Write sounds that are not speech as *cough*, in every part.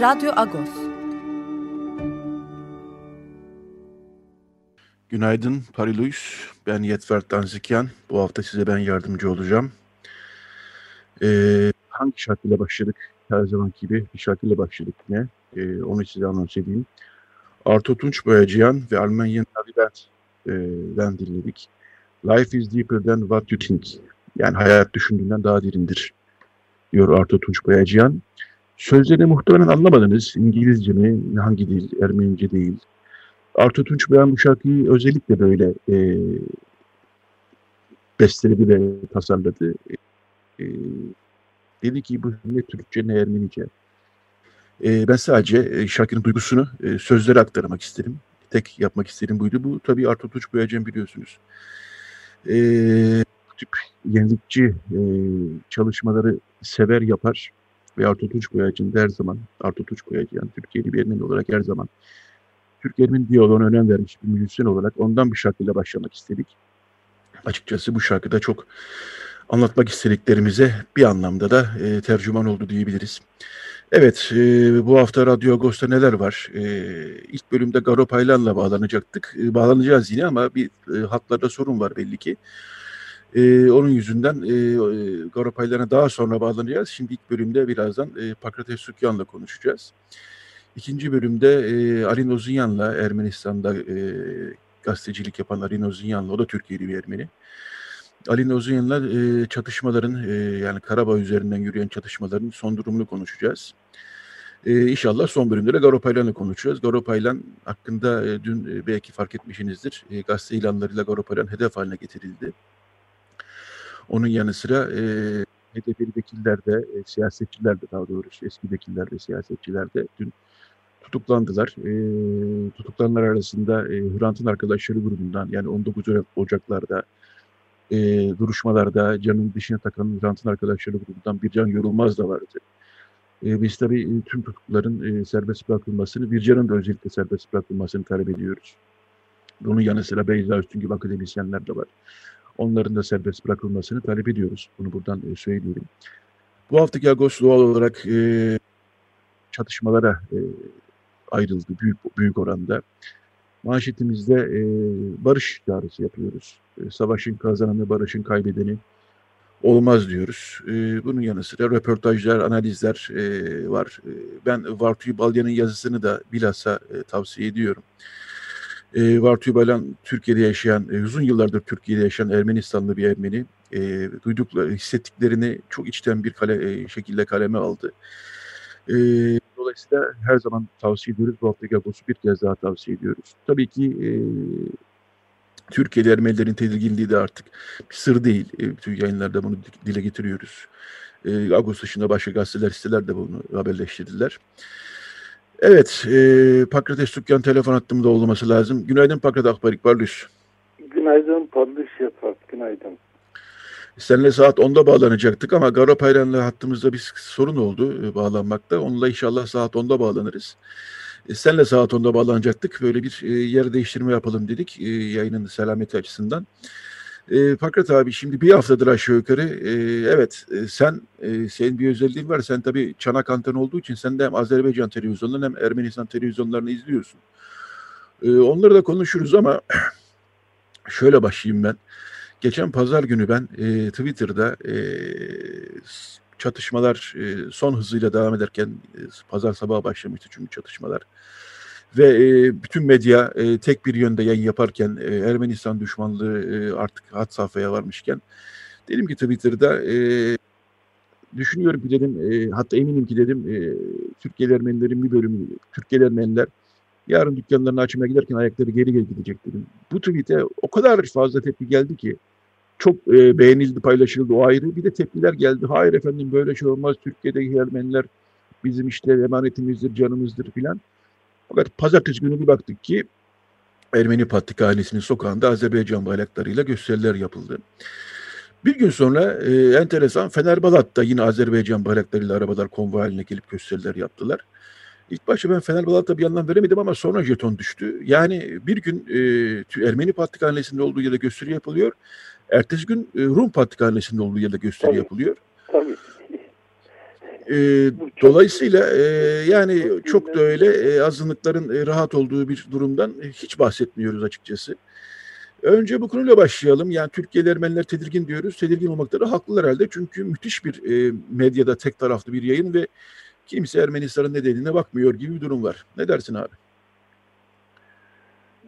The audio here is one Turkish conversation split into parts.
Radyo Agos. Günaydın Parilus. Ben Yetvert Danzikyan. Bu hafta size ben yardımcı olacağım. Ee, hangi şarkıyla başladık? Her zaman gibi bir şarkıyla başladık ne? Ee, onu size anons edeyim. Arto Tunç Boyacıyan ve Almanya'nın Navigat'den dinledik. Life is deeper than what you think. Yani hayat düşündüğünden daha derindir diyor Arto Tunç Boyacıyan. Sözlerini muhtemelen anlamadınız. İngilizce mi, hangi dil, Ermenice değil. Arto Tunç Beyan bu şarkıyı özellikle böyle e, besteledi ve tasarladı. E, dedi ki bu ne Türkçe ne Ermenice. E, ben sadece e, şarkının duygusunu e, sözlere aktarmak isterim. Tek yapmak istediğim buydu. Bu tabii Arto Tunç Boyacıyan biliyorsunuz. E, tip yenilikçi e, çalışmaları sever yapar ve Arto Tunç Boyacı'nın her zaman, Arto Tunç Boyacı yani Türkiye'li bir Ermeni olarak her zaman Türk Ermeni diyaloğuna önem vermiş bir müzisyen olarak ondan bir şarkıyla başlamak istedik. Açıkçası bu şarkıda çok anlatmak istediklerimize bir anlamda da e, tercüman oldu diyebiliriz. Evet, e, bu hafta Radyo Agos'ta neler var? E, ilk bölümde Garo Paylan'la bağlanacaktık. E, bağlanacağız yine ama bir e, hatlarda sorun var belli ki. E, onun yüzünden e, Garo Paylan'a daha sonra bağlanacağız. Şimdi ilk bölümde birazdan e, Pakrates Sukyan'la konuşacağız. İkinci bölümde e, Ali Nozunyan'la Ermenistan'da e, gazetecilik yapan Ali Nozunyan'la, o da Türkiye'li bir Ermeni. Ali Nozunyan'la e, çatışmaların e, yani Karabağ üzerinden yürüyen çatışmaların son durumunu konuşacağız. E, inşallah son bölümde de Garopaylan'la konuşacağız. Garopaylan hakkında e, dün e, belki fark etmişsinizdir. E, gazete ilanlarıyla Garopaylan hedef haline getirildi. Onun yanı sıra e, HDP'li vekiller de, e, siyasetçiler de daha doğrusu eski vekiller de siyasetçiler de dün tutuklandılar. E, tutuklananlar arasında e, Hrant'ın arkadaşları grubundan yani 19 Ocaklar'da e, duruşmalarda canın dışına takan Hrant'ın arkadaşları grubundan bir can yorulmaz da vardı. E, biz tabii tüm tutukluların e, serbest bırakılmasını, bir canın da özellikle serbest bırakılmasını talep ediyoruz. Bunun yanı sıra Beyza Üstün gibi akademisyenler de var. Onların da serbest bırakılmasını talep ediyoruz. Bunu buradan e. Bu haftaki Agos doğal olarak e, çatışmalara e, ayrıldı büyük büyük oranda. Manşetimizde e, barış çağrısı yapıyoruz. E, savaşın kazananı, barışın kaybedeni olmaz diyoruz. E, bunun yanı sıra röportajlar, analizler e, var. E, ben Vartuy Balyan'ın yazısını da bilhassa e, tavsiye ediyorum. E, Vartuy Balyan Türkiye'de yaşayan, e, uzun yıllardır Türkiye'de yaşayan Ermenistanlı bir Ermeni. E, duydukları, hissettiklerini çok içten bir kale, e, şekilde kaleme aldı. E, dolayısıyla her zaman tavsiye ediyoruz. Bu haftaki Agos'u bir kez daha tavsiye ediyoruz. Tabii ki e, Türkiye'li Ermenilerin tedirginliği de artık bir sır değil. E, bütün yayınlarda bunu dile getiriyoruz. E, Agos dışında başka gazeteler, siteler de bunu haberleştirdiler. Evet, e, Pakrates Tükkan telefon hattımda olması lazım. Günaydın Pakrat Akbarik Barlus. Günaydın Parlus Yatak, günaydın. Seninle saat 10'da bağlanacaktık ama Garo Paylan'la hattımızda bir sorun oldu e, bağlanmakta. Onunla inşallah saat 10'da bağlanırız. E, senle saat 10'da bağlanacaktık. Böyle bir e, yer değiştirme yapalım dedik e, yayının selameti açısından. E, Pakrat abi şimdi bir haftadır aşağı yukarı e, evet e, sen e, senin bir özelliğin var. Sen tabii çanak anten olduğu için sen de hem Azerbaycan televizyonlarını hem Ermenistan televizyonlarını izliyorsun. E, onları da konuşuruz ama *clears throat* şöyle başlayayım ben. Geçen pazar günü ben e, Twitter'da e, çatışmalar e, son hızıyla devam ederken e, pazar sabahı başlamıştı çünkü çatışmalar. Ve e, bütün medya e, tek bir yönde yayın yaparken e, Ermenistan düşmanlığı e, artık hat safhaya varmışken dedim ki Twitter'da e, düşünüyorum ki dedim e, hatta eminim ki dedim e, Türkiye Ermenilerin bir bölümü Türkiye Ermeniler yarın dükkanlarını açmaya giderken ayakları geri geri gidecek dedim. Bu tweet'e o kadar fazla tepki geldi ki çok e, beğenildi, paylaşıldı o ayrı. Bir de tepkiler geldi. Hayır efendim böyle şey olmaz. Türkiye'deki Ermeniler bizim işte emanetimizdir, canımızdır filan. Fakat pazartesi günü bir baktık ki Ermeni Patrikhanesi'nin sokağında Azerbaycan bayraklarıyla gösteriler yapıldı. Bir gün sonra e, enteresan Fenerbalat'ta yine Azerbaycan bayraklarıyla arabalar konvoy haline gelip gösteriler yaptılar. İlk başta ben Fenerbalat'a bir anlam veremedim ama sonra jeton düştü. Yani bir gün e, Ermeni Patrikhanesi'nin olduğu yerde gösteri yapılıyor. Ertesi gün e, Rum Patrikhanesi'nin olduğu yerde gösteri Tabii. yapılıyor. Tabii. E, dolayısıyla e, yani çok da öyle e, azınlıkların e, rahat olduğu bir durumdan e, hiç bahsetmiyoruz açıkçası. Önce bu konuyla başlayalım. Yani Türkiye'li Ermeniler tedirgin diyoruz. Tedirgin olmakları haklılar herhalde. Çünkü müthiş bir e, medyada tek taraflı bir yayın ve kimse Ermenistan'ın ne dediğine bakmıyor gibi bir durum var. Ne dersin abi?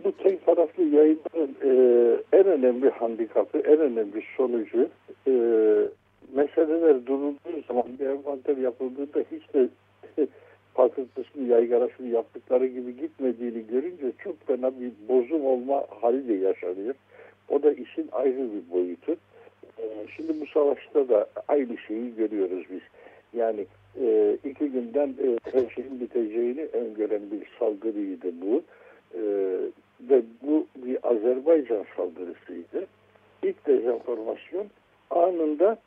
Bu tek taraflı yayınların e, en önemli handikapı, en önemli sonucu e, meseleler durulduğu zaman bir envanter yapıldığında hiç de *laughs* patırtısını, yaygarasını yaptıkları gibi gitmediğini görünce çok fena bir bozum olma hali de yaşanıyor. O da işin ayrı bir boyutu. E, şimdi bu savaşta da aynı şeyi görüyoruz biz. Yani e, iki günden e, her şeyin biteceğini öngören bir saldırıydı bu. E, ve bu bir Azerbaycan saldırısıydı. İlk dezenformasyon anında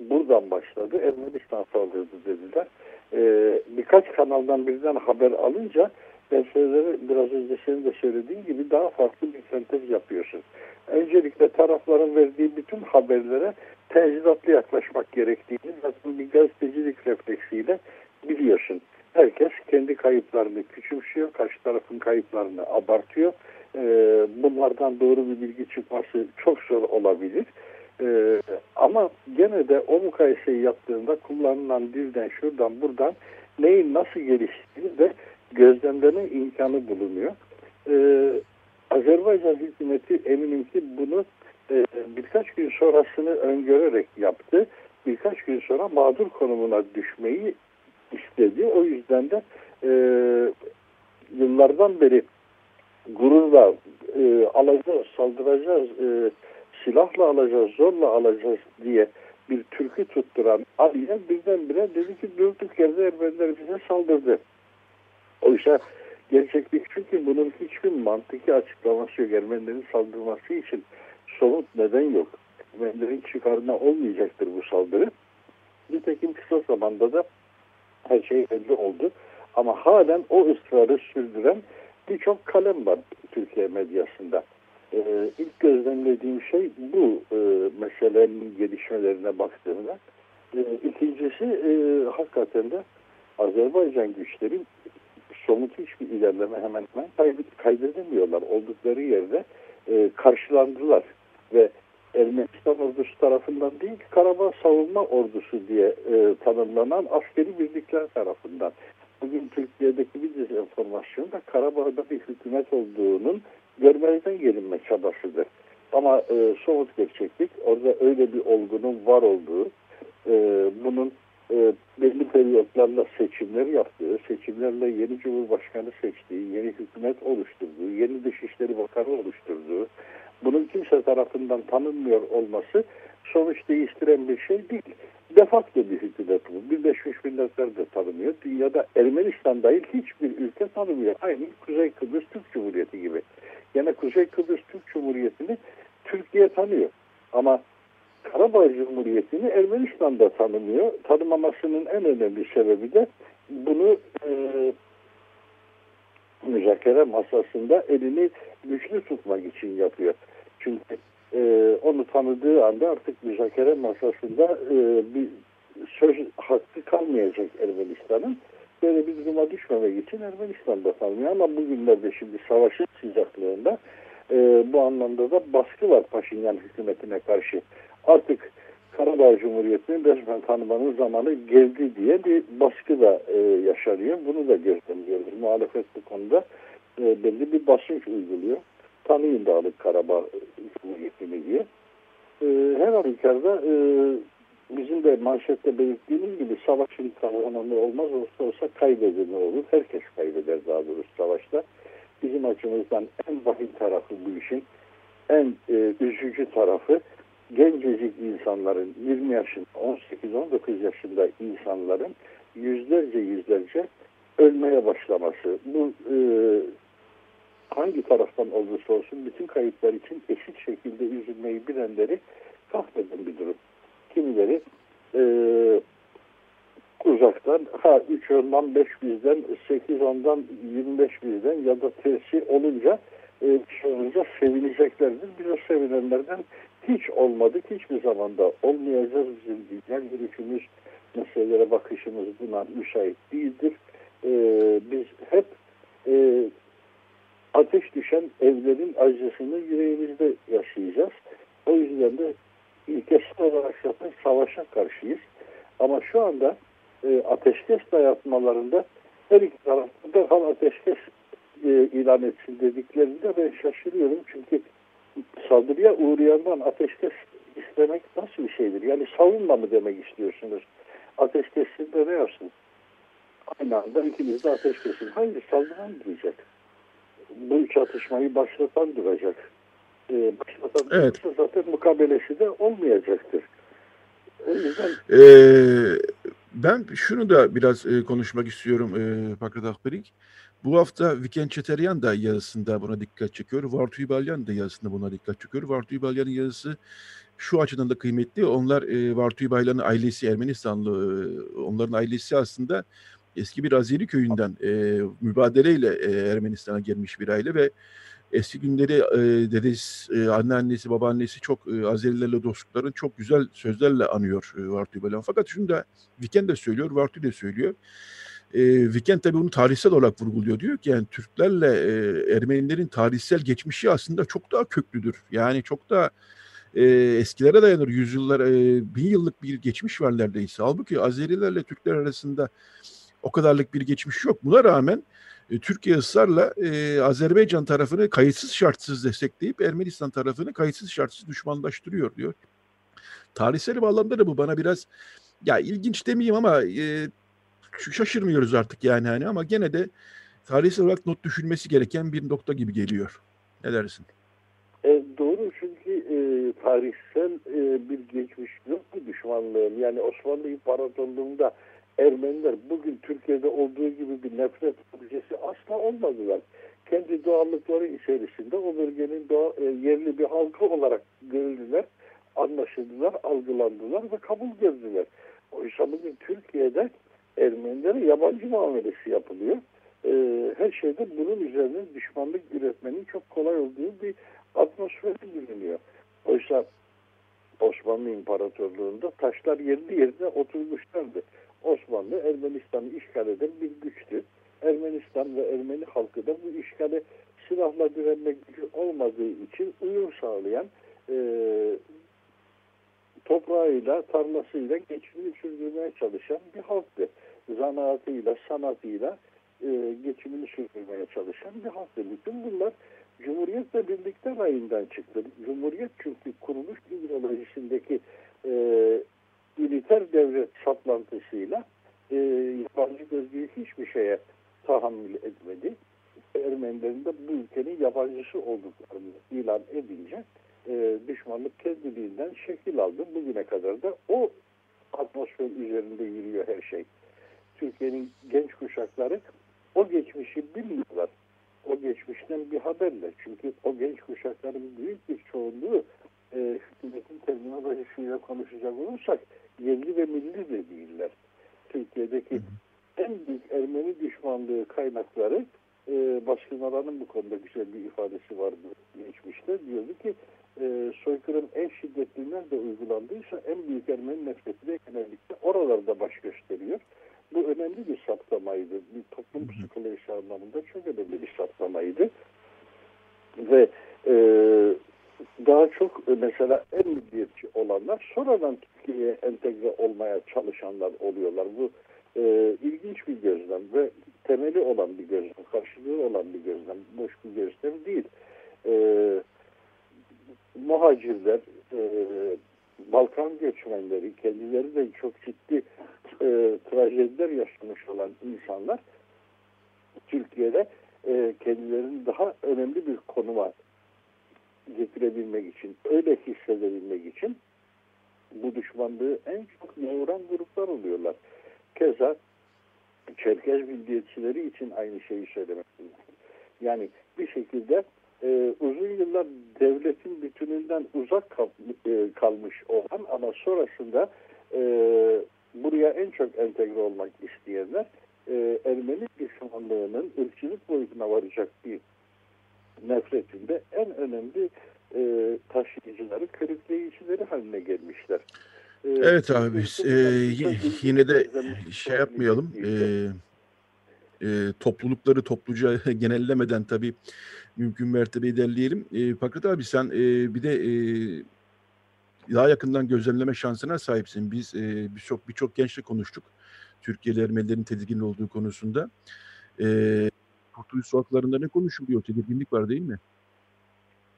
buradan başladı. Ermenistan saldırdı dediler. Ee, birkaç kanaldan birden haber alınca ben sözleri biraz önce senin de söylediğin gibi daha farklı bir sentez yapıyorsun. Öncelikle tarafların verdiği bütün haberlere tencidatlı yaklaşmak gerektiğini zaten bir gazetecilik refleksiyle biliyorsun. Herkes kendi kayıplarını küçümsüyor, karşı tarafın kayıplarını abartıyor. Ee, bunlardan doğru bir bilgi çıkması çok zor olabilir. Ee, ama gene de o mukayeseyi yaptığında kullanılan dilden şuradan buradan neyin nasıl geliştiğini de gözlemleme imkanı bulunuyor. Ee, Azerbaycan hükümeti eminim ki bunu e, birkaç gün sonrasını öngörerek yaptı. Birkaç gün sonra mağdur konumuna düşmeyi istedi. O yüzden de e, yıllardan beri gururla e, alacağız, saldıracağız, e, silahla alacağız, zorla alacağız diye bir türkü tutturan Aliye birdenbire dedi ki durduk yerde Ermeniler bize saldırdı. Oysa gerçeklik çünkü bunun hiçbir mantıki açıklaması yok. Ermenilerin saldırması için somut neden yok. Ermenilerin çıkarına olmayacaktır bu saldırı. Nitekim kısa zamanda da her şey belli oldu. Ama halen o ısrarı sürdüren birçok kalem var Türkiye medyasında. Ee, ilk gözlemlediğim şey bu e, meselenin gelişmelerine baktığımda. Ee, ikincisi e, hakikaten de Azerbaycan güçleri somut hiçbir ilerleme hemen hemen kaydedemiyorlar. Oldukları yerde e, karşılandılar ve Ermenistan ordusu tarafından değil Karabağ Savunma Ordusu diye e, tanımlanan askeri birlikler tarafından. Bugün Türkiye'deki bir dezenformasyon da Karabağ'da bir hükümet olduğunun görmezden gelinme çabasıdır. Ama e, somut gerçeklik orada öyle bir olgunun var olduğu, e, bunun e, belli periyotlarla seçimler yaptığı, seçimlerle yeni cumhurbaşkanı seçtiği, yeni hükümet oluşturduğu, yeni dışişleri bakanı oluşturduğu, bunun kimse tarafından tanınmıyor olması sonuç değiştiren bir şey değil. De facto bir hükümet bu. Birleşmiş Milletler de tanımıyor. Dünyada Ermenistan dahil hiçbir ülke tanımıyor. Aynı Kuzey Kıbrıs Türk Cumhuriyeti gibi. Yine Kuzey Kıbrıs Türk Cumhuriyeti'ni Türkiye tanıyor. Ama Karabağ Cumhuriyeti'ni Ermenistan da tanımıyor. Tanımamasının en önemli sebebi de bunu e, müzakere masasında elini güçlü tutmak için yapıyor. Çünkü e, onu tanıdığı anda artık müzakere masasında e, bir söz hakkı kalmayacak Ermenistan'ın. Böyle bir duruma düşmemek için Ermenistan da tanımıyor ama bugünlerde şimdi savaşın sıcaklığında e, bu anlamda da baskı var Paşinyan hükümetine karşı. Artık Karabağ Cumhuriyeti'ni resmen tanımanın zamanı geldi diye bir baskı da e, yaşanıyor. Bunu da gözlemliyoruz. Muhalefet bu konuda e, belli bir basınç uyguluyor. Tanıyın Dağlık Karabağ Cumhuriyeti'ni diye. E, her halükarda e, bizim de manşette belirttiğimiz gibi savaşın kazananı olmaz olsa olsa kaybedeni olur. Herkes kaybeder daha doğrusu savaşta. Bizim açımızdan en vahim tarafı bu işin en e, üzücü tarafı gencecik insanların 20 yaşında, 18-19 yaşında insanların yüzlerce yüzlerce ölmeye başlaması. Bu e, hangi taraftan olursa olsun bütün kayıplar için eşit şekilde üzülmeyi bilenleri kahveden bir durum. Kimileri e, uzaktan ha 3 ondan 5 bizden 8 ondan 25 bizden ya da tersi olunca e, şey olunca sevineceklerdir. Biz o sevinenlerden hiç olmadık. Hiçbir zamanda olmayacağız. Bizim dünya görüşümüz, meselelere bakışımız buna müsait değildir. E, biz hep e, ateş düşen evlerin acısını yüreğimizde yaşayacağız. O yüzden de ilkesel olarak zaten savaşa karşıyız. Ama şu anda e, ateşkes dayatmalarında her iki tarafta derhal ateşkes e, ilan etsin dediklerinde ben şaşırıyorum. Çünkü saldırıya uğrayandan ateşkes istemek nasıl bir şeydir? Yani savunma mı demek istiyorsunuz? Ateşkesinde ne yapsın? Aynı anda ikimiz de ateşkesin. Hayır saldıran diyecek. Bu çatışmayı başlatan duracak. Başlatan evet. zaten mukabelesi de olmayacaktır. O yüzden... Ee, ben şunu da biraz e, konuşmak istiyorum e, Pakrat Akberik. Bu hafta Viken Çeteryan da yazısında buna dikkat çekiyor. Vartu İbalyan da yazısında buna dikkat çekiyor. Vartu İbalyan'ın yazısı şu açıdan da kıymetli. Onlar e, Vartu İbalyan'ın ailesi Ermenistanlı. E, onların ailesi aslında eski bir Azeri köyünden e, mübadeleyle e, Ermenistan'a gelmiş bir aile ve eski günleri e, dedesi, e, anneannesi, babaannesi çok e, Azerilerle dostlukların çok güzel sözlerle anıyor e, Vartu İbalyan. Fakat şunu da Viken de söylüyor, Vartu de söylüyor. E, Viken tabi bunu tarihsel olarak vurguluyor. Diyor ki yani Türklerle e, Ermenilerin tarihsel geçmişi aslında çok daha köklüdür. Yani çok daha e, eskilere dayanır. Yüzyıllar, e, bin yıllık bir geçmiş var neredeyse. Halbuki Azerilerle Türkler arasında o kadarlık bir geçmiş yok. Buna rağmen e, Türkiye ısrarla e, Azerbaycan tarafını kayıtsız şartsız destekleyip Ermenistan tarafını kayıtsız şartsız düşmanlaştırıyor diyor. Tarihsel bağlamda da bu bana biraz ya ilginç demeyeyim ama e, şaşırmıyoruz artık yani hani ama gene de tarihsel olarak not düşülmesi gereken bir nokta gibi geliyor. Ne dersin? E, doğru çünkü e, tarihsel e, bir geçmiş yok bu düşmanlığın. Yani Osmanlı İmparatorluğu'nda Ermeniler bugün Türkiye'de olduğu gibi bir nefret objesi asla olmadılar. Kendi doğallıkları içerisinde o bölgenin doğa, e, yerli bir halkı olarak görüldüler, anlaşıldılar, algılandılar ve kabul gördüler. Oysa bugün Türkiye'de Ermenilere yabancı muamelesi yapılıyor. E, her şeyde bunun üzerine düşmanlık üretmenin çok kolay olduğu bir atmosfer biliniyor. Oysa Osmanlı İmparatorluğu'nda taşlar yerli yerine oturmuşlardı. Osmanlı Ermenistan'ı işgal eden bir güçtü. Ermenistan ve Ermeni halkı da bu işgale silahla direnmek gücü olmadığı için uyum sağlayan e, toprağıyla, tarlasıyla geçimini sürdürmeye çalışan bir halktı. Zanaatıyla, sanatıyla e, geçimini sürdürmeye çalışan bir halktı. Bütün bunlar Cumhuriyet'le birlikte rayından çıktı. Cumhuriyet çünkü kuruluş ideolojisindeki e, militer devlet saplantısıyla e, yabancı gözlüğü hiçbir şeye tahammül etmedi. Ermenilerin de bu ülkenin yabancısı olduklarını ilan edince e, düşmanlık kendiliğinden şekil aldı. Bugüne kadar da o atmosfer üzerinde yürüyor her şey. Türkiye'nin genç kuşakları o geçmişi bilmiyorlar. O geçmişten bir haberle. Çünkü o genç kuşakların büyük bir çoğunluğu e, hükümetin terminolojisiyle konuşacak olursak yerli ve milli de değiller. Türkiye'deki en büyük Ermeni düşmanlığı kaynakları e, Başkan Alan'ın bu konuda güzel bir ifadesi vardı geçmişte. Diyordu ki e, soykırım en şiddetli nerede uygulandıysa en büyük Ermeni nefreti de genellikle oralarda baş gösteriyor. Bu önemli bir saptamaydı. Bir toplum psikolojisi anlamında çok önemli bir saptamaydı. Ve e, daha çok e, mesela en milliyetçi olanlar sonradan Türkiye'ye entegre olmaya çalışanlar oluyorlar. Bu e, ilginç bir gözlem ve temeli olan bir gözlem, karşılığı olan bir gözlem, boş bir gözlem değil. E, muhacirler, e, Balkan göçmenleri, kendileri de çok ciddi e, trajediler yaşamış olan insanlar Türkiye'de e, kendilerini daha önemli bir konuma getirebilmek için, öyle hissedebilmek için bu düşmanlığı en çok yoğuran gruplar oluyorlar. Keza Çerkez milliyetçileri için aynı şeyi söylemek. Yani bir şekilde e, uzun yıllar devletin bütününden uzak kal, e, kalmış olan ama sonrasında e, buraya en çok entegre olmak isteyenler e, Ermeni düşmanlığının ırkçılık boyutuna varacak bir nefretinde en önemli e, taşıyıcıları, körükleyicileri haline gelmişler. E, Evet abi biz e, yine de şey yapmayalım. E, e, toplulukları topluca *laughs* genellemeden tabii mümkün mertebe ilerleyelim. E, Fakret abi sen e, bir de e, daha yakından gözlemleme şansına sahipsin. Biz e, birçok birçok gençle konuştuk. Türkiye'li Ermenilerin tedirgin olduğu konusunda. E, Kurtuluş sokaklarında ne konuşuluyor? Tedirginlik var değil mi?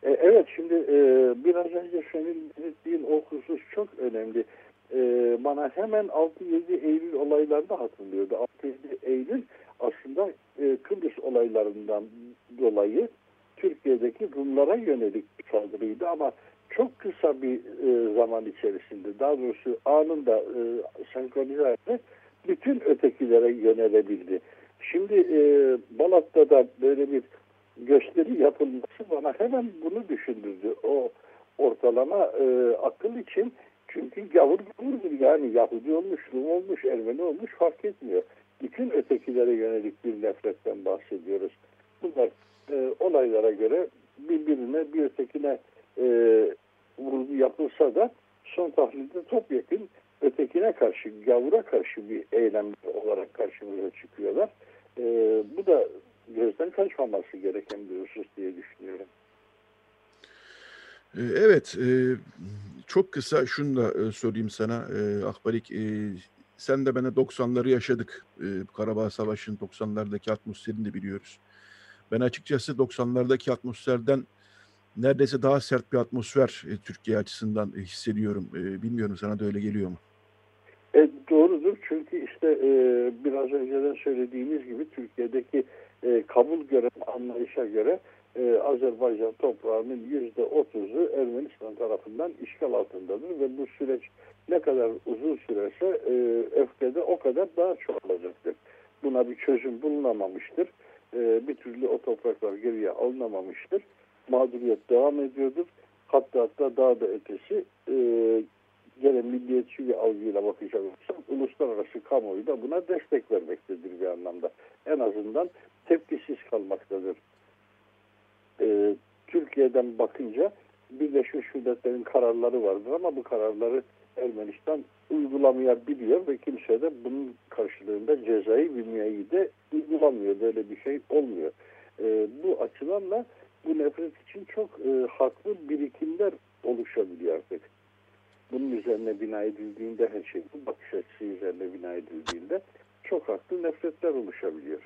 E, Evet şimdi e, biraz önce senin belirttiğin o husus çok önemli. E, bana hemen 6-7 Eylül olaylarını hatırlıyordu. 6-7 Eylül aslında e, Kıbrıs olaylarından dolayı Türkiye'deki Rumlara yönelik bir saldırıydı ama çok kısa bir e, zaman içerisinde daha doğrusu anında e, senkronize bütün ötekilere yönelebildi. Şimdi e, Balat'ta da böyle bir gösteri yapılması bana hemen bunu düşündürdü. O ortalama e, akıl için çünkü gavur gavurdur yani Yahudi olmuş, Rum olmuş, Ermeni olmuş fark etmiyor. Bütün ötekilere yönelik bir nefretten bahsediyoruz. Bunlar e, olaylara göre birbirine bir ötekine e, vurgu yapılsa da son tahlilde topyekun ötekine karşı, gavura karşı bir eylem olarak karşımıza çıkıyorlar. E, bu da gözden kaçmaması gereken bir husus diye düşünüyorum. E, Evet, e, çok kısa şunu da e, sorayım sana e, Akbarik. Sen de bana 90'ları yaşadık. Karabağ Savaşı'nın 90'lardaki atmosferini de biliyoruz. Ben açıkçası 90'lardaki atmosferden neredeyse daha sert bir atmosfer Türkiye açısından hissediyorum. Bilmiyorum sana da öyle geliyor mu? E, doğrudur çünkü işte e, biraz önceden söylediğimiz gibi Türkiye'deki e, kabul gören anlayışa göre e, Azerbaycan toprağının yüzde otuzu Ermenistan tarafından işgal altındadır ve bu süreç ne kadar uzun sürerse e, öfkede o kadar daha çoğalacaktır. Buna bir çözüm bulunamamıştır. E, bir türlü o topraklar geriye alınamamıştır. Mağduriyet devam ediyordur. Hatta hatta daha da ötesi e, gene milliyetçi bir algıyla bakacak olursak uluslararası kamuoyu da buna destek vermektedir bir anlamda. En azından tepkisiz kalmaktadır. Ee, Türkiye'den bakınca Birleşmiş Milletler'in kararları vardır ama bu kararları Ermenistan uygulamayabiliyor ve kimse de bunun karşılığında cezayı bilmeyi de uygulamıyor. Böyle bir şey olmuyor. Ee, bu açılarla bu nefret için çok e, haklı birikimler oluşabiliyor artık bunun üzerine bina edildiğinde her şey bu bakış açısı üzerine bina edildiğinde çok haklı nefretler oluşabiliyor.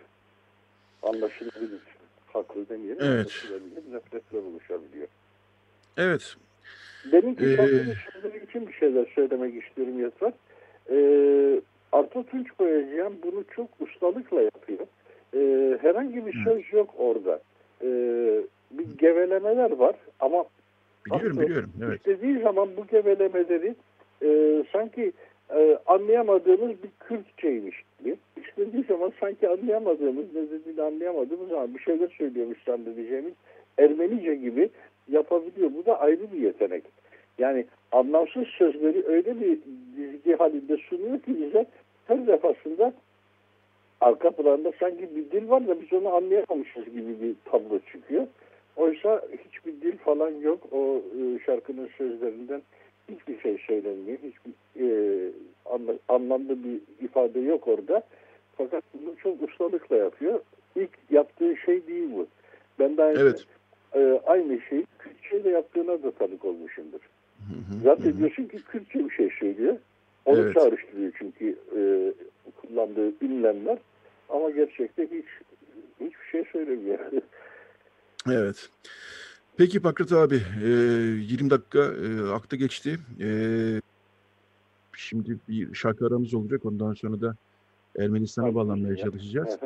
Anlaşılabilir. Haklı demeyelim. Evet. Nefretler oluşabiliyor. Evet. Benimki Ee, şahsının sözleri için bir şeyler söylemek istiyorum Yatrak. Ee, Arto Tunç Boyacıyan bunu çok ustalıkla yapıyor. Ee, herhangi bir söz yok orada. Ee, bir gevelemeler var ama Biliyorum Aslında biliyorum. Evet. İstediği zaman bu gevelemeleri e, sanki e, anlayamadığımız bir Kürtçeymiş gibi. İstediği zaman sanki anlayamadığımız, ne dediğini anlayamadığımız ama bir şeyler söylüyormuş zannedeceğimiz Ermenice gibi yapabiliyor. Bu da ayrı bir yetenek. Yani anlamsız sözleri öyle bir dizgi halinde sunuyor ki bize her defasında arka planda sanki bir dil var da biz onu anlayamamışız gibi bir tablo çıkıyor. Oysa hiçbir dil falan yok. O e, şarkının sözlerinden hiçbir şey söylenmiyor. Hiçbir e, anla, anlamlı bir ifade yok orada. Fakat bunu çok ustalıkla yapıyor. İlk yaptığı şey değil bu. Ben daha Evet. e, aynı şeyi Kürtçeyle yaptığına da tanık olmuşumdur. Hı hı, Zaten hı. diyorsun ki Kürtçe bir şey söylüyor. Onu Evet. çağrıştırıyor çünkü e, kullandığı ünlemler. Ama gerçekte hiç hiçbir şey söylemiyor. *laughs* Evet. Peki Pakrat abi, e, 20 dakika e, akta geçti. E, şimdi bir şarkı aramız olacak. Ondan sonra da Ermenistan'a bağlanmaya çalışacağız.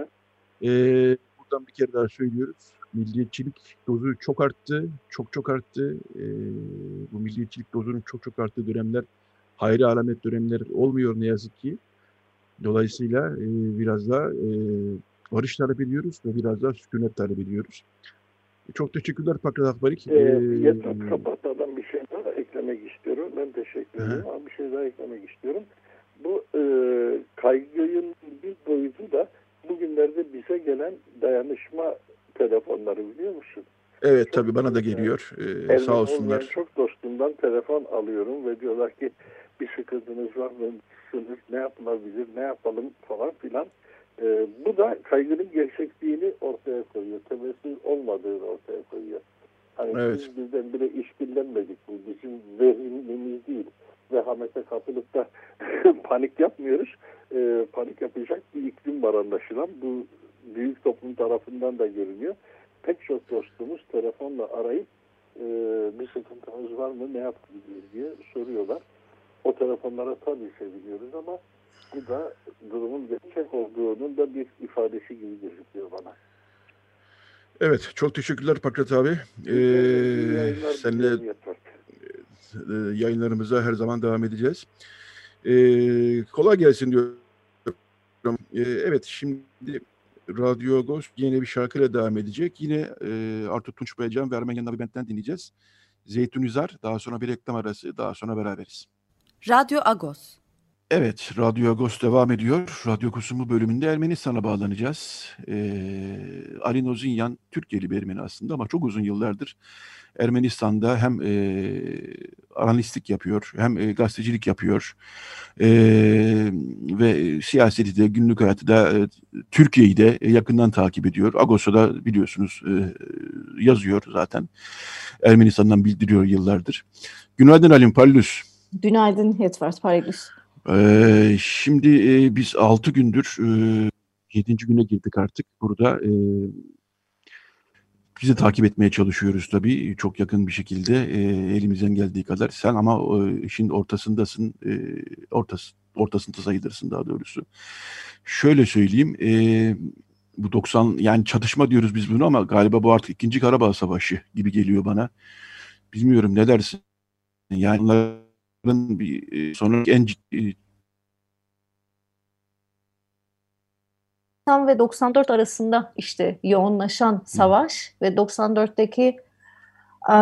E, buradan bir kere daha söylüyoruz. milliyetçilik dozu çok arttı, çok çok arttı. E, bu milliyetçilik dozunun çok çok arttığı dönemler hayri alamet dönemler olmuyor ne yazık ki. Dolayısıyla e, biraz da e, barış talep ediyoruz ve biraz daha sükunet talep ediyoruz. Çok teşekkürler Pakrat Akbarik. Ee, yeter kapatmadan bir şey daha eklemek istiyorum. Ben teşekkür ederim ama bir şey daha eklemek istiyorum. Bu e, kaygının bir boyutu da bugünlerde bize gelen dayanışma telefonları biliyor musun? Evet çok tabii bana da geliyor. Ee, sağ olsunlar. Çok dostumdan telefon alıyorum ve diyorlar ki bir sıkıntınız var mı? Ne yapılabilir? Ne yapalım falan filan. Ee, bu da kaygının gerçekliğini ortaya koyuyor. Temelsiz olmadığını ortaya koyuyor. Hani evet. biz birdenbire işbirlenmedik. Bu bizim vehimimiz değil. Vehamete kapılıp da *laughs* panik yapmıyoruz. Ee, panik yapacak bir iklim var anlaşılan. Bu büyük toplum tarafından da görünüyor. Pek çok dostumuz telefonla arayıp e, bir sıkıntımız var mı ne yapabiliriz diye soruyorlar. O telefonlara tabii seviniyoruz ama bu da durumun gerçek olduğunun da bir ifadesi gibi gözüküyor bana. Evet, çok teşekkürler Pakrat abi. Ee, seninle e, yayınlarımıza her zaman devam edeceğiz. Ee, kolay gelsin diyorum. Ee, evet, şimdi Radyo Agos yine bir şarkıyla devam edecek. Yine e, Artur Tunç Baycan ve Ermen Nabibent'ten dinleyeceğiz. Zeytun Üzar, daha sonra bir reklam arası, daha sonra beraberiz. Radyo Agos. Evet, Radyo Agos devam ediyor. Radyo Kusumu bölümünde Ermenistan'a bağlanacağız. Ee, Ali Nozinyan, Türkiye'li bir Ermeni aslında ama çok uzun yıllardır Ermenistan'da hem e, analistlik yapıyor, hem e, gazetecilik yapıyor e, ve siyaseti de, günlük hayatı da, e, Türkiye'yi de yakından takip ediyor. Agos'a da biliyorsunuz e, yazıyor zaten. Ermenistan'dan bildiriyor yıllardır. Günaydın Alim Pallus. Günaydın Yetvart Paragüs. Şimdi e, biz 6 gündür e, 7. güne girdik artık burada. E, biz de takip etmeye çalışıyoruz tabii çok yakın bir şekilde e, elimizden geldiği kadar. Sen ama e, işin ortasındasın, e, ortası, ortasında sayılırsın daha doğrusu. Şöyle söyleyeyim, e, bu 90 yani çatışma diyoruz biz bunu ama galiba bu artık ikinci Karabağ Savaşı gibi geliyor bana. Bilmiyorum ne dersin? Yani onların bir e, sonraki en ciddi ve 94 arasında işte yoğunlaşan savaş ve 94'teki e,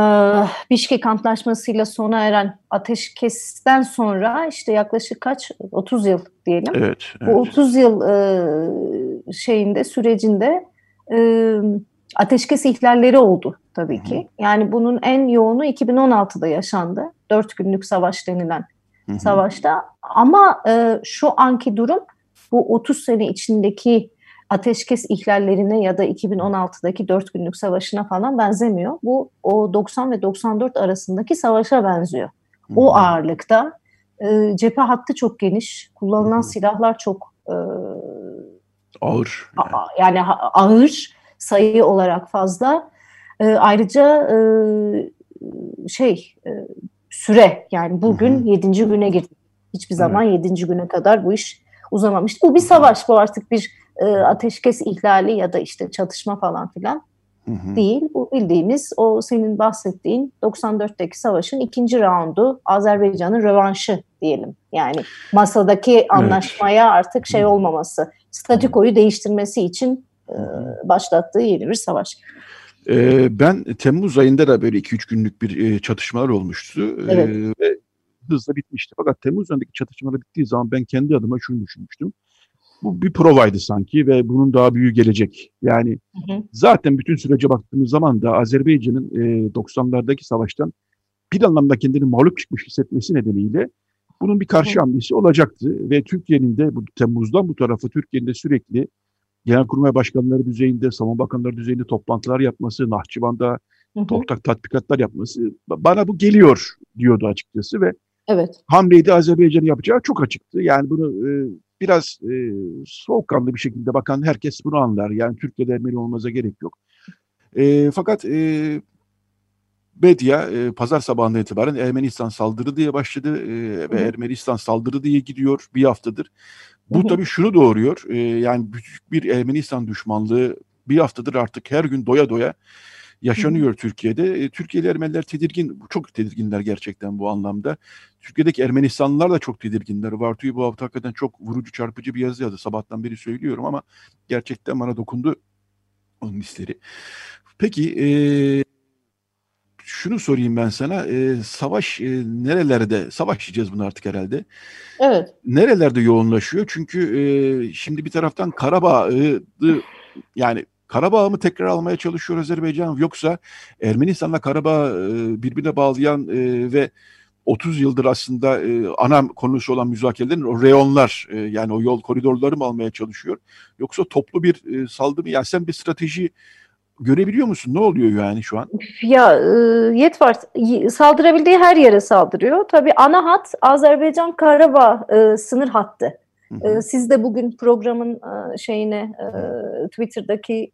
Bişkek Antlaşması'yla sona eren ateşkesten sonra işte yaklaşık kaç 30 yıl diyelim. Evet, evet. Bu 30 yıl e, şeyinde sürecinde e, ateşkes ihlalleri oldu tabii ki. Hı. Yani bunun en yoğunu 2016'da yaşandı. 4 günlük savaş denilen Hı. savaşta. Ama e, şu anki durum bu 30 sene içindeki ateşkes ihlallerine ya da 2016'daki 4 günlük savaşına falan benzemiyor. Bu o 90 ve 94 arasındaki savaşa benziyor. Hı. O ağırlıkta e, cephe hattı çok geniş, kullanılan Hı. silahlar çok e, ağır. Yani. yani ağır sayı olarak fazla. E, ayrıca e, şey e, süre yani bugün yedinci güne girdik. Hiçbir zaman yedinci güne kadar bu iş uzamamıştı. Bu bir savaş, bu artık bir e, ateşkes ihlali ya da işte çatışma falan filan hı hı. değil. Bu bildiğimiz o senin bahsettiğin 94'teki savaşın ikinci raundu Azerbaycan'ın rövanşı diyelim. Yani masadaki anlaşmaya evet. artık şey olmaması, statükoyu değiştirmesi için e, başlattığı yeni bir savaş. Ben Temmuz ayında da böyle 2-3 günlük bir çatışmalar olmuştu. Evet. Ve hızla bitmişti. Fakat Temmuz ayındaki çatışmalar bittiği zaman ben kendi adıma şunu düşünmüştüm. Bu bir provaydı sanki ve bunun daha büyüğü gelecek. Yani hı hı. zaten bütün sürece baktığımız zaman da Azerbaycan'ın e, 90'lardaki savaştan bir anlamda kendini mağlup çıkmış hissetmesi nedeniyle bunun bir karşı hamlesi olacaktı. Ve Türkiye'nin de bu Temmuz'dan bu tarafı Türkiye'nin de sürekli Genelkurmay Başkanları düzeyinde, Savunma Bakanları düzeyinde toplantılar yapması, Nahçıvan'da ortak tatbikatlar yapması bana bu geliyor diyordu açıkçası ve evet. hamleyi de Azerbaycan'ın yapacağı çok açıktı. Yani bunu e, biraz e, soğukkanlı bir şekilde bakan herkes bunu anlar. Yani Türkiye'de Ermeni olmaza gerek yok. E, fakat e, medya e, pazar sabahından itibaren Ermenistan saldırı diye başladı e, ve Ermenistan saldırı diye gidiyor bir haftadır. Bu tabii şunu doğuruyor. E, yani büyük bir Ermenistan düşmanlığı bir haftadır artık her gün doya doya yaşanıyor Türkiye'de. E, Türkiye'li Ermeniler tedirgin, çok tedirginler gerçekten bu anlamda. Türkiye'deki Ermenistanlılar da çok tedirginler. Vartu'yu bu hafta hakikaten çok vurucu, çarpıcı bir yazı yazdı. Sabahtan beri söylüyorum ama gerçekten bana dokundu onun hisleri. Peki, e, şunu sorayım ben sana. E, savaş e, nerelerde, savaş diyeceğiz bunu artık herhalde. Evet. Nerelerde yoğunlaşıyor? Çünkü e, şimdi bir taraftan Karabağ'ı yani Karabağ'ı mı tekrar almaya çalışıyor Azerbaycan yoksa Ermenistan'la Karabağ e, birbirine bağlayan e, ve 30 yıldır aslında e, ana konusu olan müzakerelerin o reyonlar e, yani o yol koridorları mı almaya çalışıyor? Yoksa toplu bir e, saldırı yani sen bir strateji görebiliyor musun? Ne oluyor yani şu an? Ya e, yet var. Saldırabildiği her yere saldırıyor. Tabii ana hat Azerbaycan-Karabağ e, sınır hattı. Hı hı. Siz de bugün programın şeyine Twitter'daki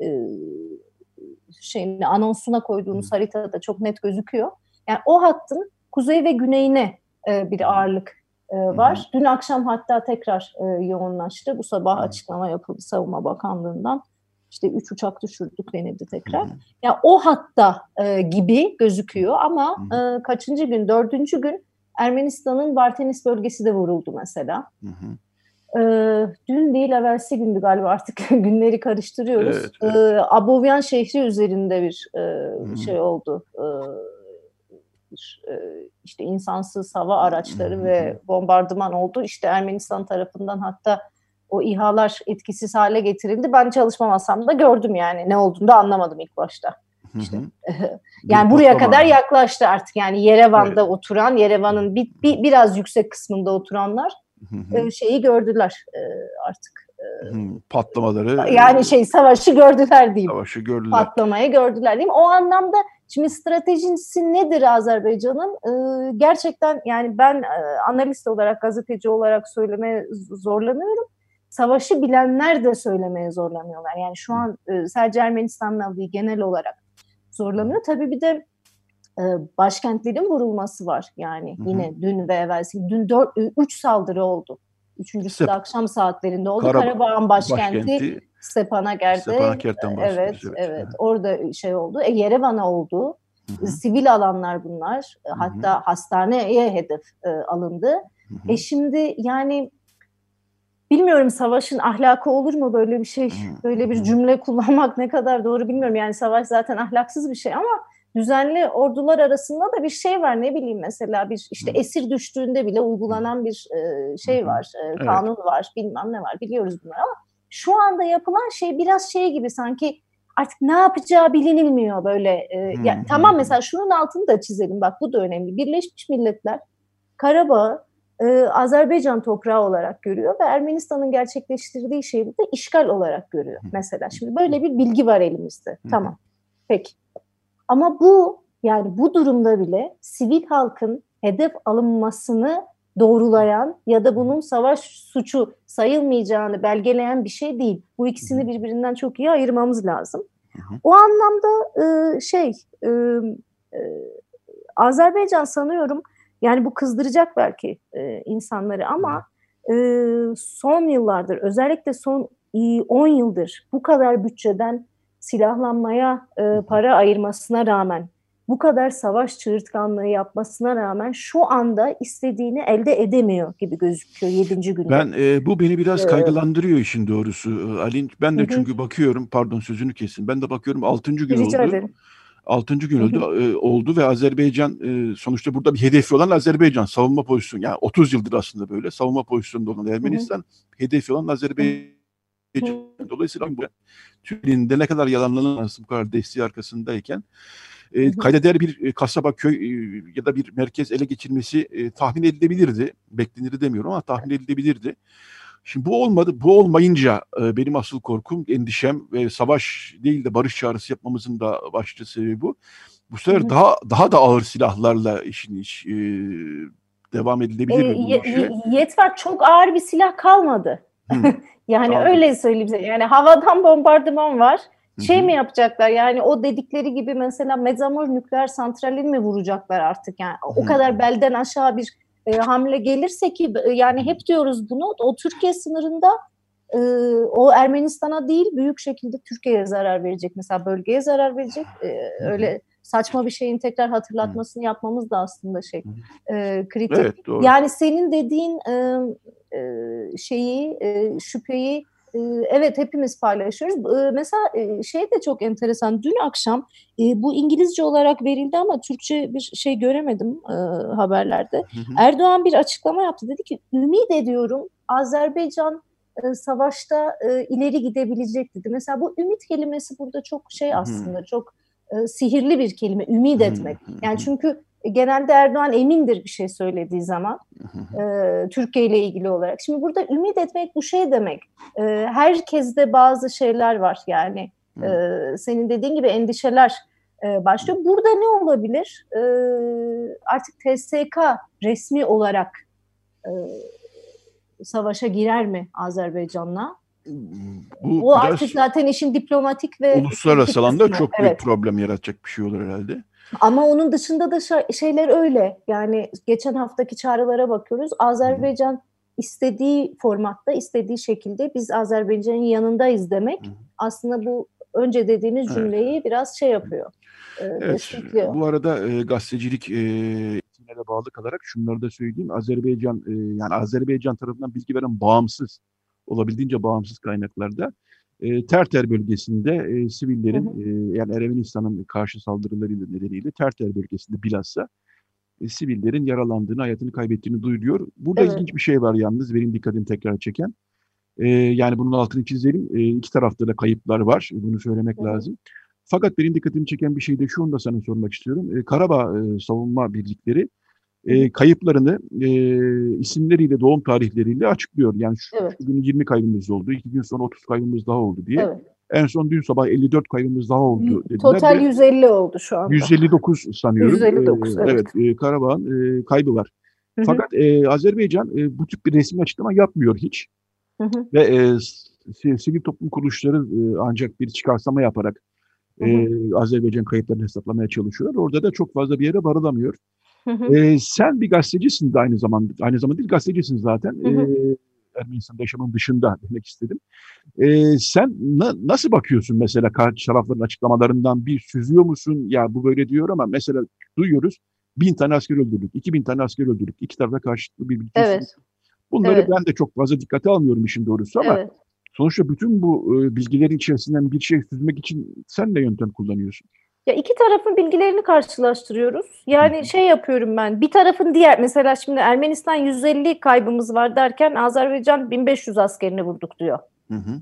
şeyini anonsuna koyduğunuz hı. haritada çok net gözüküyor. Yani o hattın kuzey ve güneyine bir ağırlık var. Hı hı. Dün akşam hatta tekrar yoğunlaştı. Bu sabah hı. açıklama yapıldı Savunma Bakanlığı'ndan. İşte üç uçak düşürdük denildi tekrar. Hı. Yani o hatta gibi gözüküyor ama hı. kaçıncı gün? Dördüncü gün Ermenistan'ın Vartenis bölgesi de vuruldu mesela. Hı hı. Ee, dün değil evvelsi gündü galiba artık *laughs* günleri karıştırıyoruz. Evet, evet. Ee, Abovyan şehri üzerinde bir e, şey oldu. Ee, bir, e, işte insansız hava araçları hmm. ve bombardıman oldu. İşte Ermenistan tarafından hatta o İHA'lar etkisiz hale getirildi. Ben çalışma masamda gördüm yani ne olduğunu da anlamadım ilk başta. İşte, yani buraya kadar yaklaştı artık yani Yerevan'da evet. oturan, Yerevan'ın bir, bir, biraz yüksek kısmında oturanlar şeyi gördüler artık. Patlamaları. Yani şey savaşı gördüler diyeyim. Savaşı gördüler. Patlamayı gördüler diyeyim. O anlamda şimdi stratejisi nedir Azerbaycan'ın? Gerçekten yani ben analist olarak, gazeteci olarak söylemeye zorlanıyorum. Savaşı bilenler de söylemeye zorlanıyorlar. Yani şu an sadece Ermenistan'la değil genel olarak zorlanıyor. Tabii bir de e, başkentlerin vurulması var. Yani Hı-hı. yine dün ve evvelsi dün 4 3 saldırı oldu. Üçüncüsü Sep- de akşam saatlerinde oldu. Karab- Karabağ'ın başkenti, başkenti Stepanaker'de. Stepanaker'den evet, evet, evet. Orada şey oldu. E, Yerevan'a oldu. Hı-hı. Sivil alanlar bunlar. Hı-hı. Hatta hastaneye hedef e, alındı. Hı-hı. E şimdi yani bilmiyorum savaşın ahlakı olur mu böyle bir şey? Böyle bir cümle kullanmak ne kadar doğru bilmiyorum. Yani savaş zaten ahlaksız bir şey ama düzenli ordular arasında da bir şey var ne bileyim mesela bir işte esir düştüğünde bile uygulanan bir e, şey var e, kanun evet. var bilmem ne var biliyoruz bunları ama şu anda yapılan şey biraz şey gibi sanki artık ne yapacağı bilinilmiyor böyle e, hmm. ya, tamam mesela şunun altını da çizelim bak bu da önemli Birleşmiş Milletler Karabağ e, Azerbaycan toprağı olarak görüyor ve Ermenistan'ın gerçekleştirdiği şeyi de işgal olarak görüyor mesela. Şimdi böyle bir bilgi var elimizde. Tamam. Peki. Ama bu yani bu durumda bile sivil halkın hedef alınmasını doğrulayan ya da bunun savaş suçu sayılmayacağını belgeleyen bir şey değil. Bu ikisini birbirinden çok iyi ayırmamız lazım. O anlamda e, şey e, e, Azerbaycan sanıyorum yani bu kızdıracak belki e, insanları ama e, son yıllardır özellikle son 10 yıldır bu kadar bütçeden silahlanmaya e, para ayırmasına rağmen bu kadar savaş çığırtkanlığı yapmasına rağmen şu anda istediğini elde edemiyor gibi gözüküyor 7. günde. Ben e, bu beni biraz kaygılandırıyor işin doğrusu e, Ali. Ben de çünkü bakıyorum pardon sözünü kesin. Ben de bakıyorum 6. gün Rica oldu. Ederim. 6. gün oldu, e, oldu ve Azerbaycan e, sonuçta burada bir hedefi olan Azerbaycan savunma pozisyonu yani 30 yıldır aslında böyle savunma pozisyonunda olan Ermenistan hı hı. hedefi olan Azerbaycan Dolayısıyla bu Türkiye'nin ne kadar yalanlanamaz bu kadar desteği arkasındayken e, kaydeder bir e, kasaba, köy e, ya da bir merkez ele geçirmesi e, tahmin edilebilirdi. Beklenir demiyorum ama tahmin edilebilirdi. Şimdi bu olmadı. Bu olmayınca e, benim asıl korkum, endişem ve savaş değil de barış çağrısı yapmamızın da başlıca sebebi bu. Bu sefer hı hı. daha daha da ağır silahlarla işin iş e, devam edilebilir e, mi işe? Yetver çok ağır bir silah kalmadı. *laughs* Yani Tabii. öyle söyleyeyim size. Yani havadan bombardıman var. Şey Hı-hı. mi yapacaklar yani o dedikleri gibi mesela Mezamor nükleer santralini mi vuracaklar artık yani Hı-hı. o kadar belden aşağı bir e, hamle gelirse ki e, yani hep diyoruz bunu o Türkiye sınırında e, o Ermenistan'a değil büyük şekilde Türkiye'ye zarar verecek. Mesela bölgeye zarar verecek. E, öyle saçma bir şeyin tekrar hatırlatmasını yapmamız da aslında şey e, kritik. Evet, doğru. Yani senin dediğin e, e, şeyi, e, şüpheyi evet hepimiz paylaşıyoruz. E, mesela e, şey de çok enteresan. Dün akşam bu İngilizce olarak verildi ama Türkçe bir şey göremedim haberlerde. Hı hı. Erdoğan bir açıklama yaptı. Dedi ki ümit ediyorum Azerbaycan savaşta ileri gidebilecek dedi. Mesela bu ümit kelimesi burada çok şey aslında çok sihirli bir kelime. Ümit etmek. Yani çünkü genelde Erdoğan emindir bir şey söylediği zaman e, Türkiye ile ilgili olarak. Şimdi burada ümit etmek bu şey demek. E, herkeste bazı şeyler var yani. E, senin dediğin gibi endişeler e, başlıyor. Burada ne olabilir? E, artık TSK resmi olarak e, savaşa girer mi Azerbaycan'la? Bu o artık zaten işin diplomatik ve uluslararası alanda çok büyük evet. problem yaratacak bir şey olur herhalde. Ama onun dışında da şeyler öyle. Yani geçen haftaki çağrılara bakıyoruz. Azerbaycan istediği formatta, istediği şekilde biz Azerbaycan'ın yanındayız demek. Aslında bu önce dediğimiz cümleyi evet. biraz şey yapıyor. E, evet. Bu arada e, gazetecilik e, de bağlı kalarak şunları da söyleyeyim. Azerbaycan e, yani Azerbaycan tarafından bilgi veren bağımsız olabildiğince bağımsız kaynaklarda e, Terter bölgesinde e, sivillerin hı hı. E, yani Ermenistan'ın karşı saldırılarıyla nedeniyle Terter bölgesinde bilhassa e, sivillerin yaralandığını, hayatını kaybettiğini duyuruyor. Burada evet. ilginç bir şey var yalnız benim dikkatimi tekrar çeken. E, yani bunun altını çizelim. E, iki tarafta da kayıplar var. Bunu söylemek evet. lazım. Fakat benim dikkatimi çeken bir şey de şu anda sana sormak istiyorum. E, Karabağ e, savunma birlikleri e, kayıplarını e, isimleriyle, doğum tarihleriyle açıklıyor. Yani şu, evet. şu gün 20 kaybımız oldu, iki gün sonra 30 kaybımız daha oldu diye. Evet. En son dün sabah 54 kaybımız daha oldu dediler. Total 150 oldu şu anda. 159 sanıyorum. 159 ee, evet. Evet e, Karabağ'ın e, kaybı var. Hı hı. Fakat e, Azerbaycan e, bu tip bir resmi açıklama yapmıyor hiç. Hı hı. Ve e, sivil toplum kuruluşları e, ancak bir çıkarsama yaparak hı hı. E, Azerbaycan kayıplarını hesaplamaya çalışıyorlar. Orada da çok fazla bir yere varılamıyor. E, sen bir gazetecisin de aynı zamanda, aynı zamanda değil gazetecisin zaten. E, Ermenistan yaşamın dışında demek istedim. E, sen na, nasıl bakıyorsun mesela karşı tarafların açıklamalarından bir süzüyor musun? Ya bu böyle diyor ama mesela duyuyoruz bin tane asker öldürdük, iki bin tane asker öldürdük. İki tarafa karşılıklı bir Evet. Bunları evet. ben de çok fazla dikkate almıyorum işin doğrusu ama evet. sonuçta bütün bu e, bilgilerin içerisinden bir şey süzmek için sen de yöntem kullanıyorsun. Ya iki tarafın bilgilerini karşılaştırıyoruz. Yani şey yapıyorum ben. Bir tarafın diğer mesela şimdi Ermenistan 150 kaybımız var derken Azerbaycan 1500 askerini vurduk diyor. Hı hı.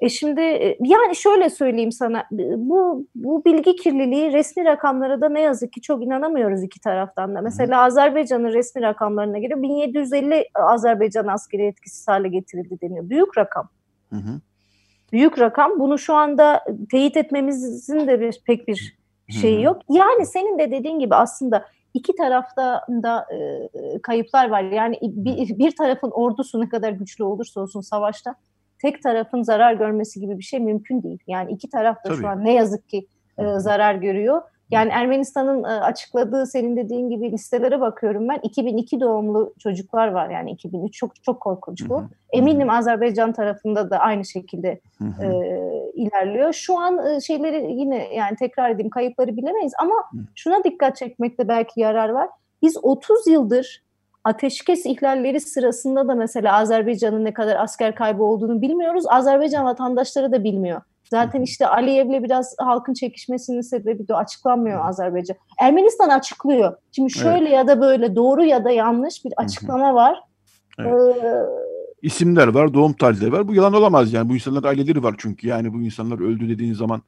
E şimdi e, yani şöyle söyleyeyim sana bu bu bilgi kirliliği resmi rakamlara da ne yazık ki çok inanamıyoruz iki taraftan da. Mesela hı. Azerbaycan'ın resmi rakamlarına göre 1750 Azerbaycan askeri etkisiz hale getirildi deniyor. Büyük rakam. Hı hı büyük rakam. Bunu şu anda teyit etmemizin de bir, pek bir şeyi yok. Yani senin de dediğin gibi aslında iki tarafta da e, kayıplar var. Yani bir, bir tarafın ordusu ne kadar güçlü olursa olsun savaşta tek tarafın zarar görmesi gibi bir şey mümkün değil. Yani iki taraf da Tabii. şu an ne yazık ki e, zarar görüyor. Yani Ermenistan'ın e, açıkladığı senin dediğin gibi listelere bakıyorum ben. 2002 doğumlu çocuklar var yani 2003 çok çok korkunç bu. Eminim Azerbaycan tarafında da aynı şekilde e, ilerliyor. Şu an e, şeyleri yine yani tekrar edeyim kayıpları bilemeyiz ama şuna dikkat çekmekte belki yarar var. Biz 30 yıldır ateşkes ihlalleri sırasında da mesela Azerbaycan'ın ne kadar asker kaybı olduğunu bilmiyoruz. Azerbaycan vatandaşları da bilmiyor. Zaten işte Aliyev'le biraz halkın çekişmesinin sebebi de açıklanmıyor Azerbaycan. Ermenistan açıklıyor. Şimdi şöyle evet. ya da böyle doğru ya da yanlış bir açıklama var. Evet. Ee, İsimler var, doğum tarihleri var. Bu yalan olamaz yani. Bu insanlar aileleri var çünkü. Yani bu insanlar öldü dediğin zaman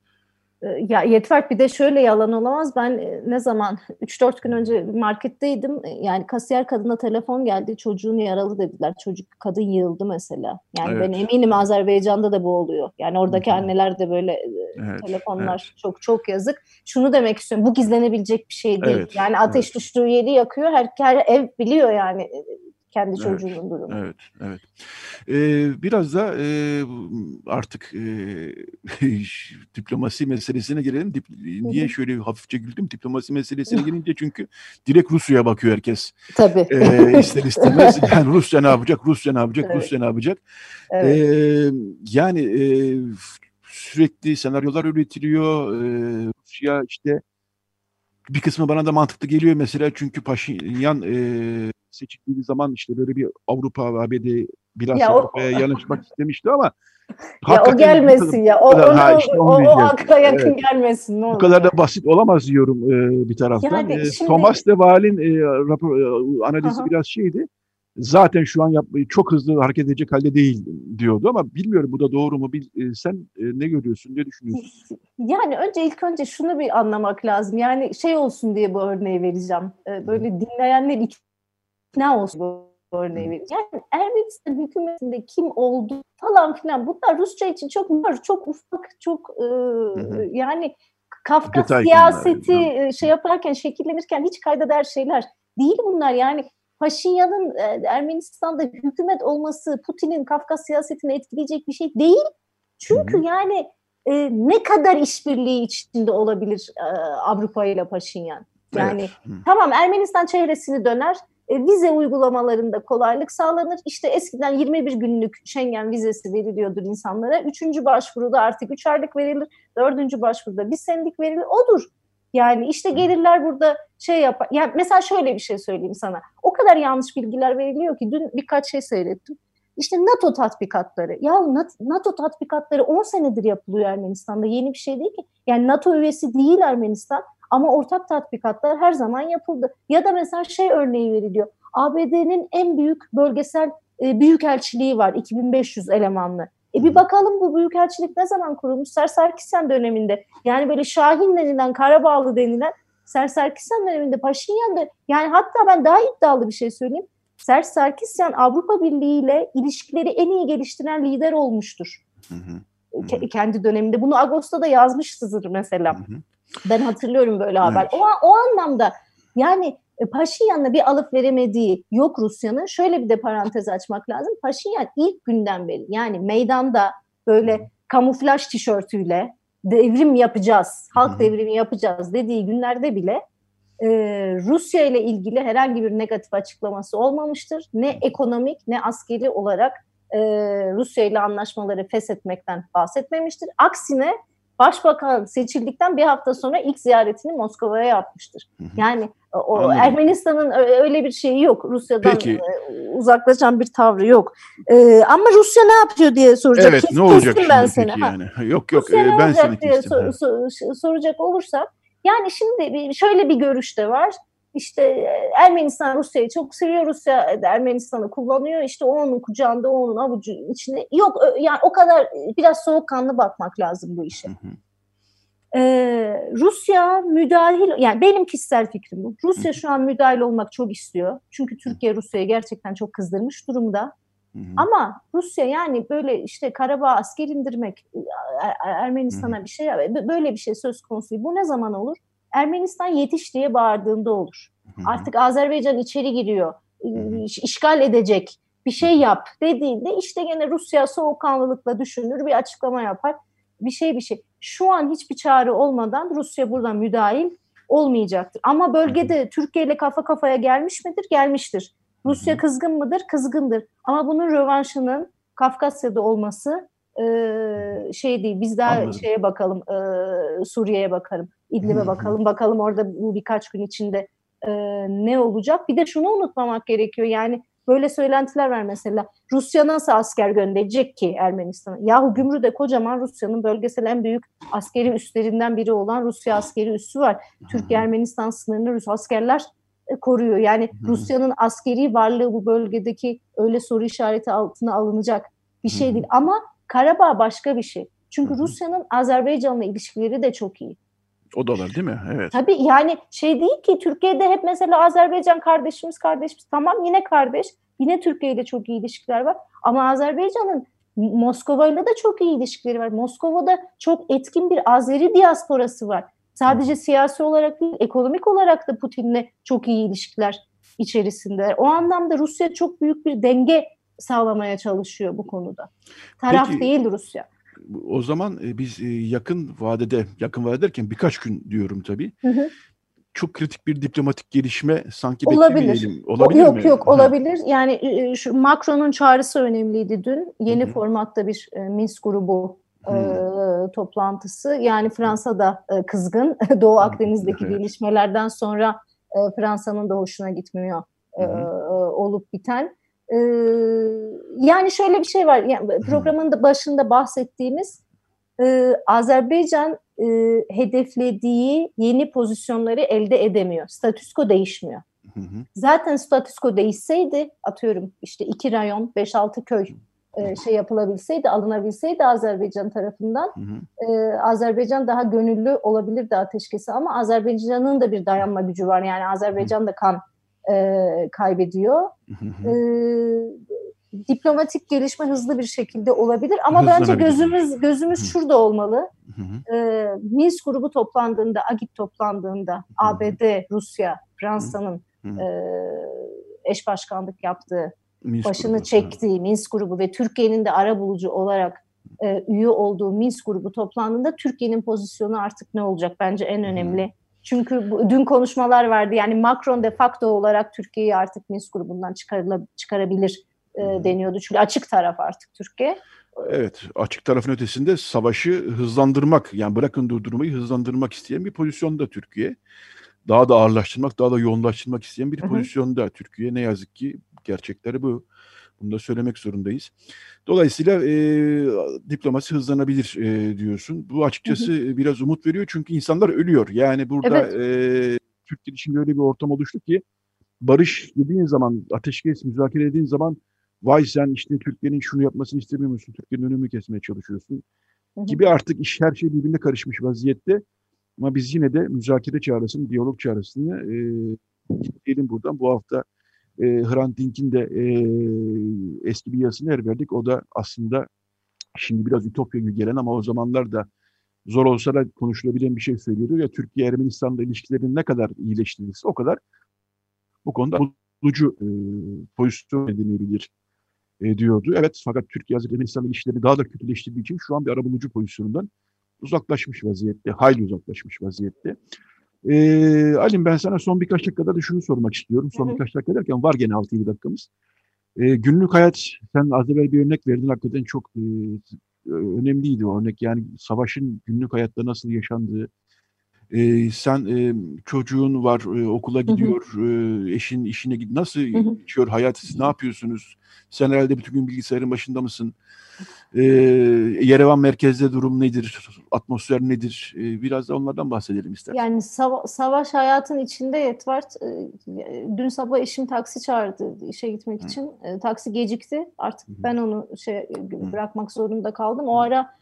ya Yetverk bir de şöyle yalan olamaz. Ben e, ne zaman 3-4 gün önce marketteydim. Yani kasiyer kadına telefon geldi. Çocuğun yaralı dediler. Çocuk kadın yığıldı mesela. Yani evet. ben eminim Azerbaycan'da da bu oluyor. Yani oradaki Hı-hı. anneler de böyle e, evet, telefonlar evet. çok çok yazık. Şunu demek istiyorum. Bu gizlenebilecek bir şey değil. Evet, yani ateş evet. düştüğü yeri yakıyor. Her, her ev biliyor yani kendi çocuğunun evet, durumu. Evet, evet. Ee, biraz da e, artık e, *laughs* diplomasi meselesine girelim. Dip, niye şöyle hafifçe güldüm? Diplomasi meselesine *laughs* girince çünkü direkt Rusya'ya bakıyor herkes. Tabii. Ee, ister istemez. *laughs* Yani Rusya ne yapacak? Rusya ne yapacak? Evet. Rusya ne yapacak? Evet. Ee, yani e, sürekli senaryolar üretiliyor. Ee, Rusya işte bir kısmı bana da mantıklı geliyor mesela çünkü Paşinyan e, seçildiği zaman işte böyle bir Avrupa ABD biraz ya Avrupa'ya yanaşmak *laughs* istemişti ama ya o gelmesin ya. O, kadar, onu, ha, işte o, o akla yakın evet. gelmesin. Ne Bu kadar da basit olamaz diyorum e, bir taraftan. Yani e, şimdi... Thomas de Waal'in e, rapor, e, analizi Aha. biraz şeydi zaten şu an yap, çok hızlı hareket edecek halde değil diyordu ama bilmiyorum bu da doğru mu? Bil, e, sen e, ne görüyorsun, ne düşünüyorsun? Yani önce ilk önce şunu bir anlamak lazım. Yani şey olsun diye bu örneği vereceğim. E, böyle dinleyenler ikna olsun bu örneği. Yani Ermenistan hükümetinde kim oldu falan filan bunlar Rusça için çok var, çok ufak, çok e, yani Kafka siyaseti yani. şey yaparken, şekillenirken hiç kayda değer şeyler değil bunlar. Yani Paşinyan'ın Ermenistan'da hükümet olması Putin'in Kafkas siyasetini etkileyecek bir şey değil. Çünkü Hı-hı. yani e, ne kadar işbirliği içinde olabilir e, Avrupa ile Paşinyan? Yani evet. tamam Ermenistan çehresini döner, e, vize uygulamalarında kolaylık sağlanır. İşte eskiden 21 günlük Schengen vizesi veriliyordur insanlara. Üçüncü başvuruda artık 3 aylık verilir. Dördüncü başvuruda bir senelik verilir. Odur. Yani işte gelirler burada şey yapar. Yani mesela şöyle bir şey söyleyeyim sana. O kadar yanlış bilgiler veriliyor ki dün birkaç şey seyrettim. İşte NATO tatbikatları. Ya NATO tatbikatları 10 senedir yapılıyor Ermenistan'da. Yeni bir şey değil ki. Yani NATO üyesi değil Ermenistan ama ortak tatbikatlar her zaman yapıldı. Ya da mesela şey örneği veriliyor. ABD'nin en büyük bölgesel e, büyükelçiliği var 2500 elemanlı. E bir bakalım bu büyükelçilik ne zaman kurulmuş? Ser Sarkisyan döneminde. Yani böyle Şahin denilen, Karabağlı denilen Ser Sarkisyan döneminde Paşinyan da yani hatta ben daha iddialı bir şey söyleyeyim. Ser Sarkisyan Avrupa Birliği ile ilişkileri en iyi geliştiren lider olmuştur. Hı hı. Kendi döneminde. Bunu Ağustos'ta da yazmıştır mesela. Hı hı. Ben hatırlıyorum böyle haber. Evet. O, o anlamda yani e, Paşinyan'la bir alıp veremediği yok Rusya'nın. Şöyle bir de parantez açmak lazım. Paşinyan ilk günden beri yani meydanda böyle kamuflaj tişörtüyle devrim yapacağız, halk devrimi yapacağız dediği günlerde bile e, Rusya ile ilgili herhangi bir negatif açıklaması olmamıştır. Ne ekonomik ne askeri olarak e, Rusya ile anlaşmaları feshetmekten bahsetmemiştir. Aksine Başbakan seçildikten bir hafta sonra ilk ziyaretini Moskova'ya yapmıştır. Yani o Ermenistan'ın öyle bir şeyi yok. Rusya'dan Peki. E, uzaklaşan bir tavrı yok. Ee, ama Rusya ne yapıyor diye soracak. Evet, ne olacak ben seni. yani? Yok yok Rusya e, ben seni diye sor, sor, soracak olursak yani şimdi şöyle bir görüş de var. İşte e, Ermenistan Rusya'yı çok seviyor. Rusya Ermenistan'ı kullanıyor. İşte o onun kucağında, o onun avucu içinde. Yok yani o kadar biraz soğukkanlı bakmak lazım bu işe. Hı hı. Ee, Rusya müdahil, yani benim kişisel fikrim bu. Rusya şu an müdahil olmak çok istiyor. Çünkü Türkiye Rusya'yı gerçekten çok kızdırmış durumda. Hı hı. Ama Rusya yani böyle işte Karabağ asker indirmek, Ermenistan'a bir şey, böyle bir şey söz konusu. Bu ne zaman olur? Ermenistan yetiş diye bağırdığında olur. Artık Azerbaycan içeri giriyor, hı. işgal edecek, bir şey yap dediğinde işte gene Rusya soğukkanlılıkla düşünür, bir açıklama yapar. Bir şey bir şey. Şu an hiçbir çare olmadan Rusya buradan müdahil olmayacaktır. Ama bölgede Türkiye ile kafa kafaya gelmiş midir? Gelmiştir. Rusya kızgın mıdır? Kızgındır. Ama bunun rövanşının Kafkasya'da olması e, şey değil. Biz daha Anladım. şeye bakalım, e, Suriye'ye bakalım, İdlib'e bakalım. Bakalım orada bu birkaç gün içinde e, ne olacak? Bir de şunu unutmamak gerekiyor. Yani böyle söylentiler var mesela. Rusya nasıl asker gönderecek ki Ermenistan'a? Yahu Gümrü'de kocaman Rusya'nın bölgesel en büyük askeri üslerinden biri olan Rusya askeri üssü var. Türkiye-Ermenistan sınırını Rus askerler e, koruyor. Yani Rusya'nın askeri varlığı bu bölgedeki öyle soru işareti altına alınacak bir şey değil. Ama Karabağ başka bir şey. Çünkü Rusya'nın Azerbaycan'la ilişkileri de çok iyi. O da var değil mi? Evet. Tabii yani şey değil ki Türkiye'de hep mesela Azerbaycan kardeşimiz kardeşimiz tamam yine kardeş. Yine Türkiye ile çok iyi ilişkiler var. Ama Azerbaycan'ın Moskova ile de çok iyi ilişkileri var. Moskova'da çok etkin bir Azeri diasporası var. Sadece siyasi olarak değil, ekonomik olarak da Putin'le çok iyi ilişkiler içerisinde. O anlamda Rusya çok büyük bir denge sağlamaya çalışıyor bu konuda. Taraf Peki, değil Rusya. O zaman e, biz e, yakın vadede, yakın vadede derken birkaç gün diyorum tabii. Hı hı. Çok kritik bir diplomatik gelişme sanki Olabilir. beklemeyelim. Olabilir yok mi? yok Ha. olabilir. Yani şu Macron'un çağrısı önemliydi dün. Yeni Hı hı. formatta bir e, Minsk grubu e, toplantısı. Yani Fransa da e, kızgın. *laughs* Doğu Akdeniz'deki Evet. gelişmelerden sonra e, Fransa'nın da hoşuna gitmiyor e, e, olup biten. E, yani şöyle bir şey var. Yani programın da başında bahsettiğimiz e, Azerbaycan e, hedeflediği yeni pozisyonları elde edemiyor. Statüsko değişmiyor. Hı hı. Zaten statüsko değişseydi atıyorum işte iki rayon, 5-6 köy e, şey yapılabilseydi, alınabilseydi Azerbaycan tarafından Hı hı. e, Azerbaycan daha gönüllü olabilirdi ateşkesi ama Azerbaycan'ın da bir dayanma gücü var. Yani Azerbaycan da kan e, kaybediyor. E, diplomatik gelişme hızlı bir şekilde olabilir ama bence gözümüz gözümüz Hı. şurada olmalı. Hı. E, Minsk grubu toplandığında, AGİT toplandığında ABD, Rusya, Fransa'nın e, eş başkanlık yaptığı, Minsk başını grubu. çektiği Minsk grubu ve Türkiye'nin de ara bulucu olarak e, üye olduğu Minsk grubu toplandığında Türkiye'nin pozisyonu artık ne olacak bence en önemli. Çünkü bu, dün konuşmalar vardı yani Macron de facto olarak Türkiye'yi artık Minsk grubundan çıkarabilir e, deniyordu. Çünkü açık taraf artık Türkiye. Evet, açık tarafın ötesinde savaşı hızlandırmak, yani bırakın durdurmayı hızlandırmak isteyen bir pozisyonda Türkiye. Daha da ağırlaştırmak, daha da yoğunlaştırmak isteyen bir Hı hı. pozisyonda Türkiye. Ne yazık ki gerçekleri bu. Bunu da söylemek zorundayız. Dolayısıyla e, diplomasi hızlanabilir e, diyorsun. Bu açıkçası biraz umut veriyor çünkü insanlar ölüyor. Yani burada Evet. e, Türkiye için öyle bir ortam oluştu ki barış dediğin zaman, ateşkes müzakere dediğin zaman vay sen işte Türkiye'nin şunu yapmasını istemiyor musun? Türkiye'nin önünü kesmeye çalışıyorsun. Hı hı. Gibi artık iş her şey birbirine karışmış vaziyette. Ama biz yine de müzakere çağrısını, diyalog çağrısını e, diyelim buradan. Bu hafta e, Hrant Dink'in de e, eski bir yazısını yer verdik. O da aslında şimdi biraz ütopya gibi gelen ama o zamanlar da zor olsa da konuşulabilen bir şey söylüyordu. Ya Türkiye Ermenistan'la ilişkilerin ne kadar iyileştirirse o kadar bu konuda bulucu e, pozisyon edinebilir e, diyordu. Evet fakat Türkiye Ermenistan ilişkileri daha da kötüleştirdiği için şu an bir arabulucu pozisyonundan uzaklaşmış vaziyette. Hayli uzaklaşmış vaziyette. E, Alim ben sana son birkaç dakikada da şunu sormak istiyorum. Son birkaç dakika derken var gene 6-7 dakikamız. E, günlük hayat, sen az evvel bir örnek verdin. Hakikaten çok e, önemliydi o örnek. Yani savaşın günlük hayatta nasıl yaşandığı. E, sen e, çocuğun var, e, okula gidiyor, e, eşin işine gidiyor. Nasıl Hı hı. geçiyor hayat? Siz ne yapıyorsunuz? Sen herhalde bütün gün bilgisayarın başında mısın? E, Yerevan merkezde durum nedir? Atmosfer nedir? E, biraz da onlardan bahsedelim istersen. Yani sava- savaş hayatın içinde Yetvart. E, dün sabah eşim taksi çağırdı işe gitmek Hı. için. E, taksi gecikti. Artık Hı hı. ben onu şey Hı. bırakmak zorunda kaldım. O ara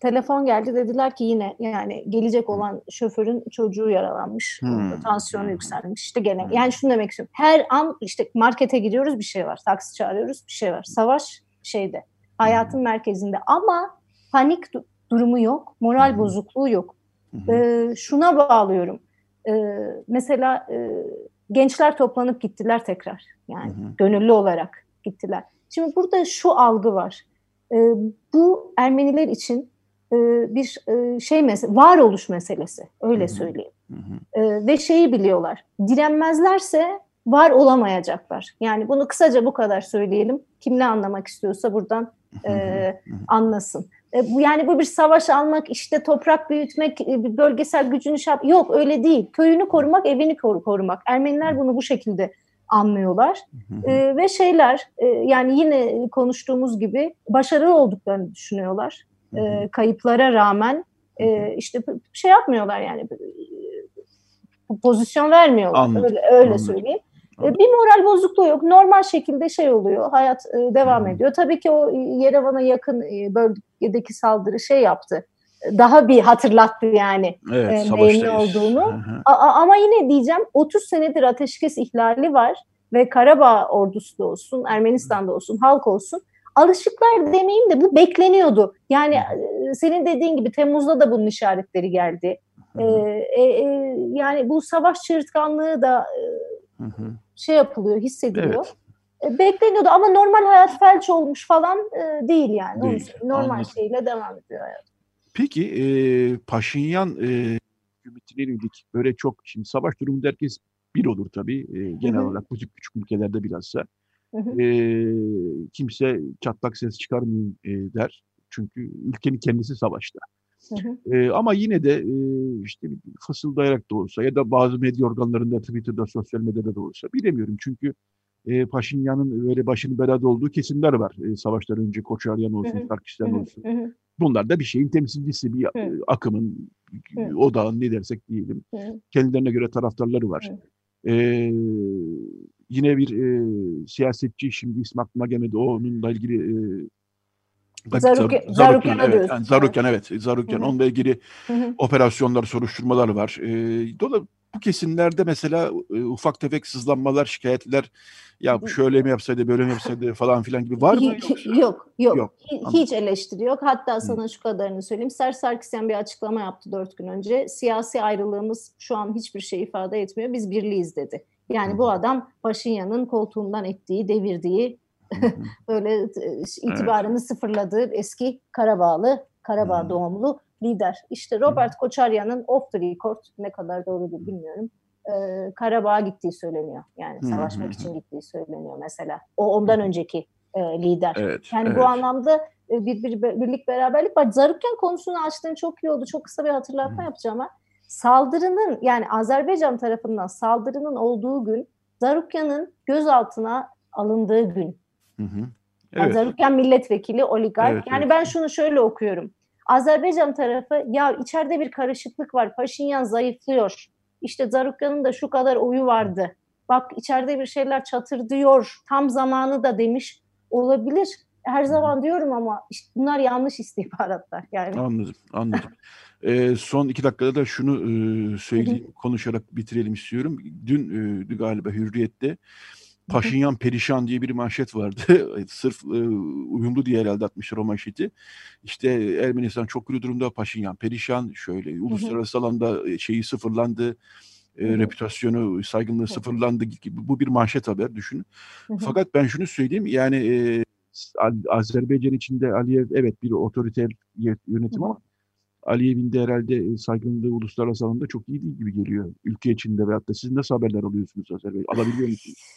telefon geldi dediler ki yine yani gelecek olan şoförün çocuğu yaralanmış. Hı. Tansiyonu yükselmiş. İşte gene yani şunu demek istiyorum. Her an işte markete gidiyoruz bir şey var. Taksi çağırıyoruz bir şey var. Savaş şeyde hayatın merkezinde ama panik du- durumu yok. Moral Hı. bozukluğu yok. Ee, şuna bağlıyorum. Ee, mesela e, gençler toplanıp gittiler tekrar. Yani Hı hı. gönüllü olarak gittiler. Şimdi burada şu algı var. Ee, bu Ermeniler için e, bir e, şey mesele, varoluş meselesi. Öyle söyleyeyim. Hı hı. Ee, ve şeyi biliyorlar. Direnmezlerse var olamayacaklar. Yani bunu kısaca bu kadar söyleyelim. Kim ne anlamak istiyorsa buradan Hı e, anlasın. E, bu yani bu bir savaş almak, işte toprak büyütmek, e, bölgesel gücünü şey yap- Yok öyle değil. Köyünü korumak, evini koru- korumak. Ermeniler bunu bu şekilde anlıyorlar. E, ve şeyler e, yani yine konuştuğumuz gibi başarılı olduklarını düşünüyorlar. E, kayıplara rağmen e, işte şey yapmıyorlar yani pozisyon vermiyorlar. Anladım, Öyle, öyle anladım. söyleyeyim. Anladım. Bir moral bozukluğu yok. Normal şekilde şey oluyor. Hayat devam ediyor. Tabii ki o Yerevan'a yakın bölgedeki saldırı şey yaptı. Daha bir hatırlattı yani. Evet, e, neyin olduğunu. Hı hı. A- a- ama yine diyeceğim 30 senedir ateşkes ihlali var ve Karabağ ordusu da olsun, Ermenistan'da olsun, halk olsun. Alışıklar demeyeyim de bu bekleniyordu. Yani e, senin dediğin gibi Temmuz'da da bunun işaretleri geldi. Hı E, e, yani bu savaş çığırtkanlığı da e, hı hı. şey yapılıyor, hissediliyor. Evet. E, bekleniyordu ama normal hayat felç olmuş falan e, değil yani. Değil, normal anladım. şeyle devam ediyor hayat. Peki e, Paşinyan e, hükümetine yönelik böyle çok şimdi savaş durumunda herkes bir olur tabii e, genel Hı hı. olarak bu tip küçük ülkelerde bilhassa. E, kimse çatlak ses çıkarmayayım e, der. Çünkü ülkenin kendisi savaşta. E, ama yine de e, işte fısıldayarak da olsa ya da bazı medya organlarında Twitter'da, sosyal medyada da olsa bilemiyorum. Çünkü e, Paşinyan'ın böyle başının belada olduğu kesimler var. E, savaştan önce Koçaryan olsun. Sarkisyan olsun. Bunlar da bir şeyin temsilcisi, bir akımın, Hı. odağın ne dersek diyelim. Kendilerine göre taraftarları var. Ee, yine bir e, siyasetçi, şimdi ismi aklıma gelmedi, onunla ilgili e, Zarukyan- Zar- Zarukyan'a evet, yani Zarukyan evet, Zarukyan. Hı hı. Onunla ilgili Hı hı. operasyonlar, soruşturmalar var. E, dolayısıyla bu kesimlerde mesela e, ufak tefek sızlanmalar, şikayetler, ya şöyle mi yapsaydı, böyle mi yapsaydı falan filan gibi var mı? Yoksa? Yok, yok. Yok. Hiç eleştiri yok. Hatta sana şu kadarını söyleyeyim. Ser Sarkisyan bir açıklama yaptı dört gün önce. Siyasi ayrılığımız şu an hiçbir şey ifade etmiyor. Biz birliyiz dedi. Yani bu adam Paşinyan'ın koltuğundan ettiği, devirdiği, *laughs* böyle itibarını sıfırladığı eski Karabağlı, Karabağ doğumlu lider. İşte Robert Koçaryan'ın off the record ne kadar doğrudur bilmiyorum. e, Karabağ'a gittiği söyleniyor. Yani savaşmak için gittiği söyleniyor mesela. O ondan önceki e, lider. Evet, Yani evet. bu anlamda bir, bir, birlik beraberlik var. Zarukyan konusunu açtığın çok iyi oldu. Çok kısa bir hatırlatma yapacağım ben. Saldırının yani Azerbaycan tarafından saldırının olduğu gün Zarukyan'ın gözaltına alındığı gün. Hı hı. Yani Evet. Zarukyan milletvekili, oligark. Evet, yani evet. ben şunu şöyle okuyorum. Azerbaycan tarafı ya içeride bir karışıklık var. Paşinyan zayıflıyor. İşte Zarukyan'ın da şu kadar oyu vardı. Bak içeride bir şeyler çatırdıyor. Tam zamanı da demiş olabilir. Her zaman diyorum ama işte bunlar yanlış istihbaratlar. Yani Anladım, anladım. Ee, son iki dakikada da şunu e, söyleyeyim, konuşarak bitirelim istiyorum. Dün e, galiba Hürriyet'te Paşinyan Perişan diye bir manşet vardı. *laughs* Sırf e, uyumlu diye herhalde atmışlar o manşeti. İşte Ermenistan çok kötü durumda, Paşinyan perişan, şöyle uluslararası alanda e, şeyi sıfırlandı, e, reputasyonu, saygınlığı sıfırlandı gibi. Bu bir manşet haber düşünün. Fakat ben şunu söyleyeyim yani e, Azerbaycan içinde Aliyev evet bir otoriter yönetim Hı hı. ama Aliyev'in de herhalde e, saygınlığı uluslararası alanda çok iyi değil gibi geliyor. Ülke içinde veyahut da siz nasıl haberler alıyorsunuz Azerbaycan? Alabiliyor musunuz? *sighs*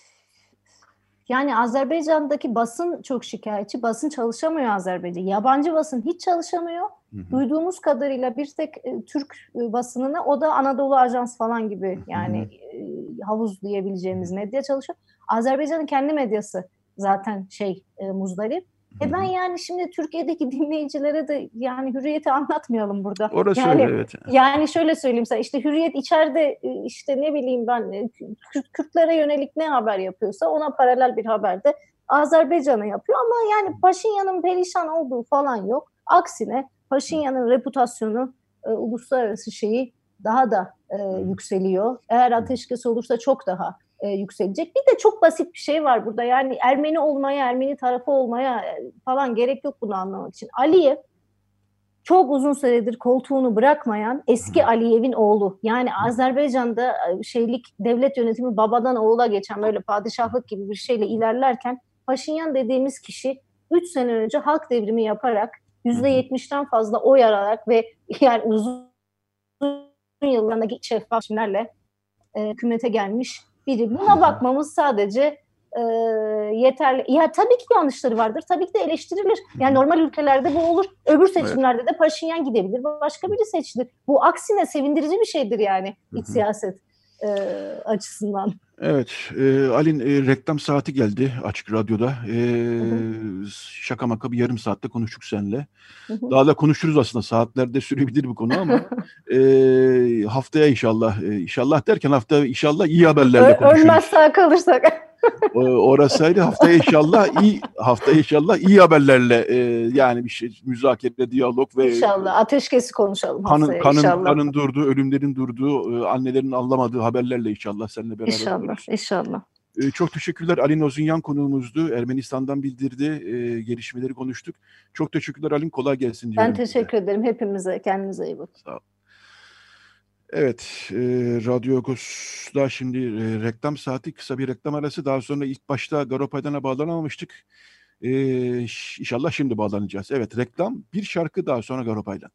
Yani Azerbaycan'daki basın çok şikayetçi. Basın çalışamıyor Azerbaycan. Yabancı basın hiç çalışamıyor. Hı hı. Duyduğumuz kadarıyla bir tek e, Türk e, basınına o da Anadolu Ajans falan gibi yani e, havuz diyebileceğimiz medya çalışıyor. Azerbaycan'ın kendi medyası zaten şey e, muzdarip. E ben yani şimdi Türkiye'deki *laughs* dinleyicilere de yani hürriyeti anlatmayalım burada. Orası yani, öyle evet. Yani şöyle söyleyeyim sana işte Hürriyet içeride e, işte ne bileyim ben e, Kürt- Kürtlere yönelik ne haber yapıyorsa ona paralel bir haber de Azerbaycan'a yapıyor ama yani Paşinyan'ın perişan olduğu falan yok. Aksine Paşinyan'ın reputasyonu e, uluslararası şeyi daha da e, yükseliyor. Eğer ateşkes olursa çok daha e, yükselecek. Bir de çok basit bir şey var burada. Yani Ermeni olmaya, Ermeni tarafı olmaya e, falan gerek yok bunu anlamak için. Aliyev çok uzun süredir koltuğunu bırakmayan eski Aliyev'in oğlu. Yani Azerbaycan'da e, şeylik devlet yönetimi babadan oğula geçen böyle padişahlık gibi bir şeyle ilerlerken Paşinyan dediğimiz kişi 3 sene önce halk devrimi yaparak %70'ten fazla oy alarak ve *laughs* yani uzun yıllarındaki şeffaf e, hükümete gelmiş biri. Buna bakmamız sadece e, yeterli. Ya tabii ki yanlışları vardır. Tabii ki de eleştirilir. Yani normal ülkelerde bu olur. Öbür seçimlerde de Paşinyan gidebilir. Başka biri seçilir. Bu aksine sevindirici bir şeydir yani iç siyaset e, açısından. Evet, e, Alin e, reklam saati geldi Açık Radyo'da. E, şaka maka bir yarım saatte konuştuk seninle. Hı hı. Daha da konuşuruz aslında saatlerde sürebilir bu konu ama *laughs* e, haftaya inşallah, e, inşallah derken hafta inşallah iyi haberlerle konuşuruz. ölmez sağ kalırsak. O- Orası ayrı. Haftaya inşallah iyi haftaya inşallah iyi haberlerle e, yani bir şey müzakere, diyalog ve İnşallah ateşkesi konuşalım kanın kanın inşallah. kanın durduğu, ölümlerin durduğu, e, annelerin anlamadığı haberlerle inşallah seninle beraber İnşallah, oluruz. inşallah. E, Çok teşekkürler. Ali Nozunyan konuğumuzdu. Ermenistan'dan bildirdi. E, gelişmeleri konuştuk. Çok teşekkürler Alim. Kolay gelsin diyorum. Ben teşekkür ederim hepimize. Kendinize iyi bakın. Sağ ol. Evet, e, Radyo Agos'da şimdi e, reklam saati, kısa bir reklam arası. Daha sonra ilk başta Garopaydan'a bağlanamamıştık. E, inşallah şimdi bağlanacağız. Evet, reklam, bir şarkı daha sonra Garopaydan.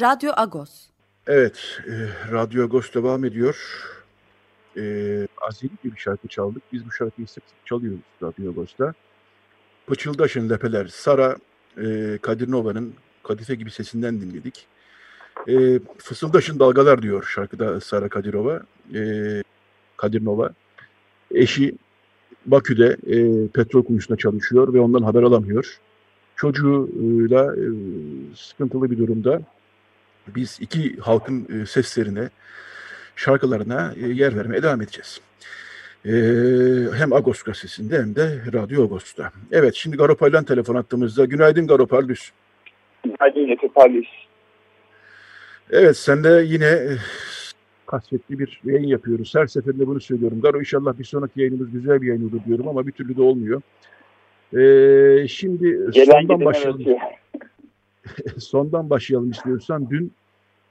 Radyo Agos. Evet, e, Radyo Agos devam ediyor. E, Azeri bir şarkı çaldık. Biz bu şarkıyı sık sık çalıyoruz Radyo Agos'ta. Pıçıldaşın lepeler, Sara e, Kadirnova'nın kadife gibi sesinden dinledik. E, Fısıldaşın dalgalar diyor şarkıda Sara Kadirova. E, Kadirnova. Eşi Bakü'de e, petrol kuyusunda çalışıyor ve ondan haber alamıyor. Çocuğuyla e, sıkıntılı bir durumda. Biz iki halkın e, seslerine, şarkılarına e, yer vermeye devam edeceğiz. E, hem Agos gazetesinde hem de Radyo Agos'ta. Evet şimdi Garopal'dan telefon attığımızda. Günaydın Garopal Düz. Günaydın Palis. Evet sen de yine e, kasvetli bir yayın yapıyoruz. Her seferinde bunu söylüyorum. Garo inşallah bir sonraki yayınımız güzel bir yayın olur diyorum ama bir türlü de olmuyor. Ee, şimdi Gelen sondan başlayalım. *laughs* sondan başlayalım istiyorsan. Dün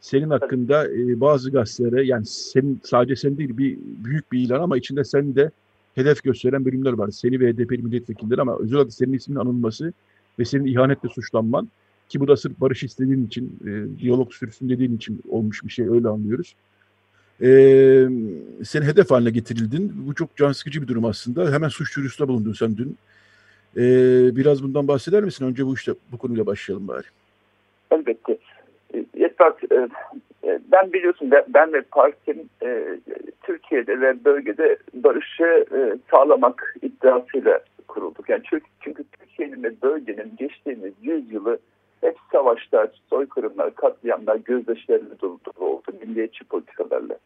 senin hakkında e, bazı gazetelere yani senin sadece sen değil bir büyük bir ilan ama içinde sen de hedef gösteren bölümler var. Seni ve HDP milletvekilleri ama özel olarak senin isminin anılması ve senin ihanetle suçlanman ki bu da sırf barış istediğin için, e, diyalog sürsün dediğin için olmuş bir şey öyle anlıyoruz. E, sen hedef haline getirildin. Bu çok can sıkıcı bir durum aslında. Hemen suç duyurusunda bulundun sen dün. E, biraz bundan bahseder misin? Önce bu işte bu konuyla başlayalım bari. Elbette. E, Yetvat, e, e, ben biliyorsun ben, ve partim Türkiye'de ve bölgede barışı sağlamak iddiasıyla kurulduk. Yani çünkü, çünkü Türkiye'nin ve bölgenin geçtiğimiz yüzyılı hep savaşlar, soykırımlar, katliamlar, gözyaşlarıyla dolu dolu oldu milliyetçi politikalarla.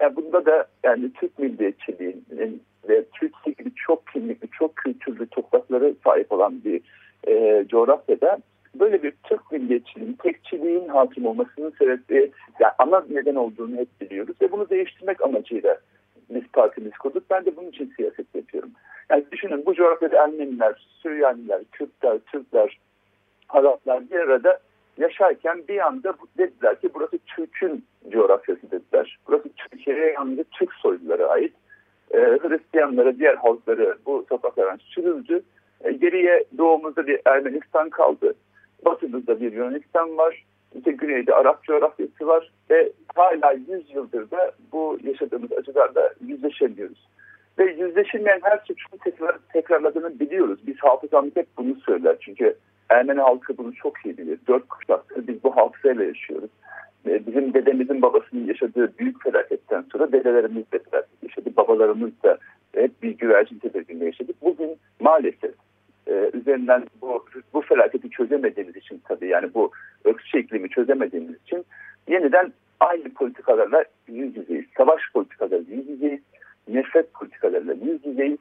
Yani bunda da yani Türk milliyetçiliğinin ve Türkiye gibi çok kimlikli, çok kültürlü topraklara sahip olan bir e, coğrafyada böyle bir Türk milliyetçiliğinin, tekçiliğin hakim olmasının sebebi, yani ana neden olduğunu hep biliyoruz ve bunu değiştirmek amacıyla biz partimiz kurduk. Ben de bunun için siyaset yapıyorum. Yani düşünün bu coğrafyada Ermeniler, Süryaniler, Kürtler, Türkler, Araplar bir arada yaşarken bir anda dediler ki burası Türk'ün coğrafyası dediler. Burası Türkiye'ye yalnızca Türk soylulara ait. Ee, Hristiyanlara, diğer halkları bu topraklardan sürüldü. Ee, geriye doğumuzda bir Ermenistan kaldı. Batımızda bir Yunanistan var. İşte güneyde Arap coğrafyası var. Ve hala 100 yıldır da bu yaşadığımız acılarla yüzleşemiyoruz. Ve yüzleşilmeyen her suçun tekrar, tekrarladığını biliyoruz. Biz hafızamız hep bunu söyler. Çünkü Ermeni halkı bunu çok iyi bilir. Dört kuşaktır biz bu hafızayla yaşıyoruz. Bizim dedemizin babasının yaşadığı büyük felaketten sonra dedelerimiz de felaket yaşadı. Babalarımız da hep bir güvercin tedirginliği yaşadık. Bugün maalesef e, üzerinden bu, bu felaketi çözemediğimiz için tabii yani bu öksü iklimi çözemediğimiz için yeniden aynı politikalarla yüz yüzeyiz. Savaş politikalarıyla yüz yüzeyiz. Nefret politikalarıyla yüz yüzeyiz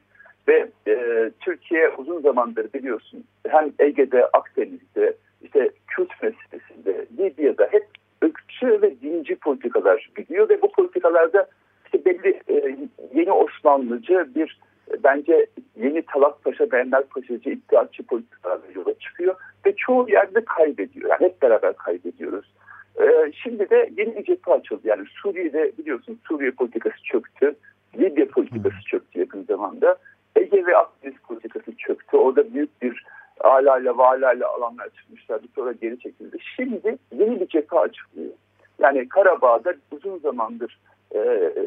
ve e, Türkiye uzun zamandır biliyorsun hem Ege'de, Akdeniz'de, işte Kürt meselesinde, Libya'da hep ırkçı ve dinci politikalar gidiyor ve bu politikalarda işte belli e, yeni Osmanlıcı bir e, bence yeni Talat Paşa, Benler Paşacı, iddiatçı politikalarla yola çıkıyor ve çoğu yerde kaybediyor. Yani hep beraber kaybediyoruz. E, şimdi de yeni bir cephe açıldı. Yani Suriye'de biliyorsun Suriye politikası çöktü. Libya politikası çöktü yakın zamanda. Ege ve Akdeniz politikası çöktü. Orada büyük bir alayla valayla alanlar çıkmışlardı. Sonra geri çekildi. Şimdi yeni bir cephe açılıyor. Yani Karabağ'da uzun zamandır e, e,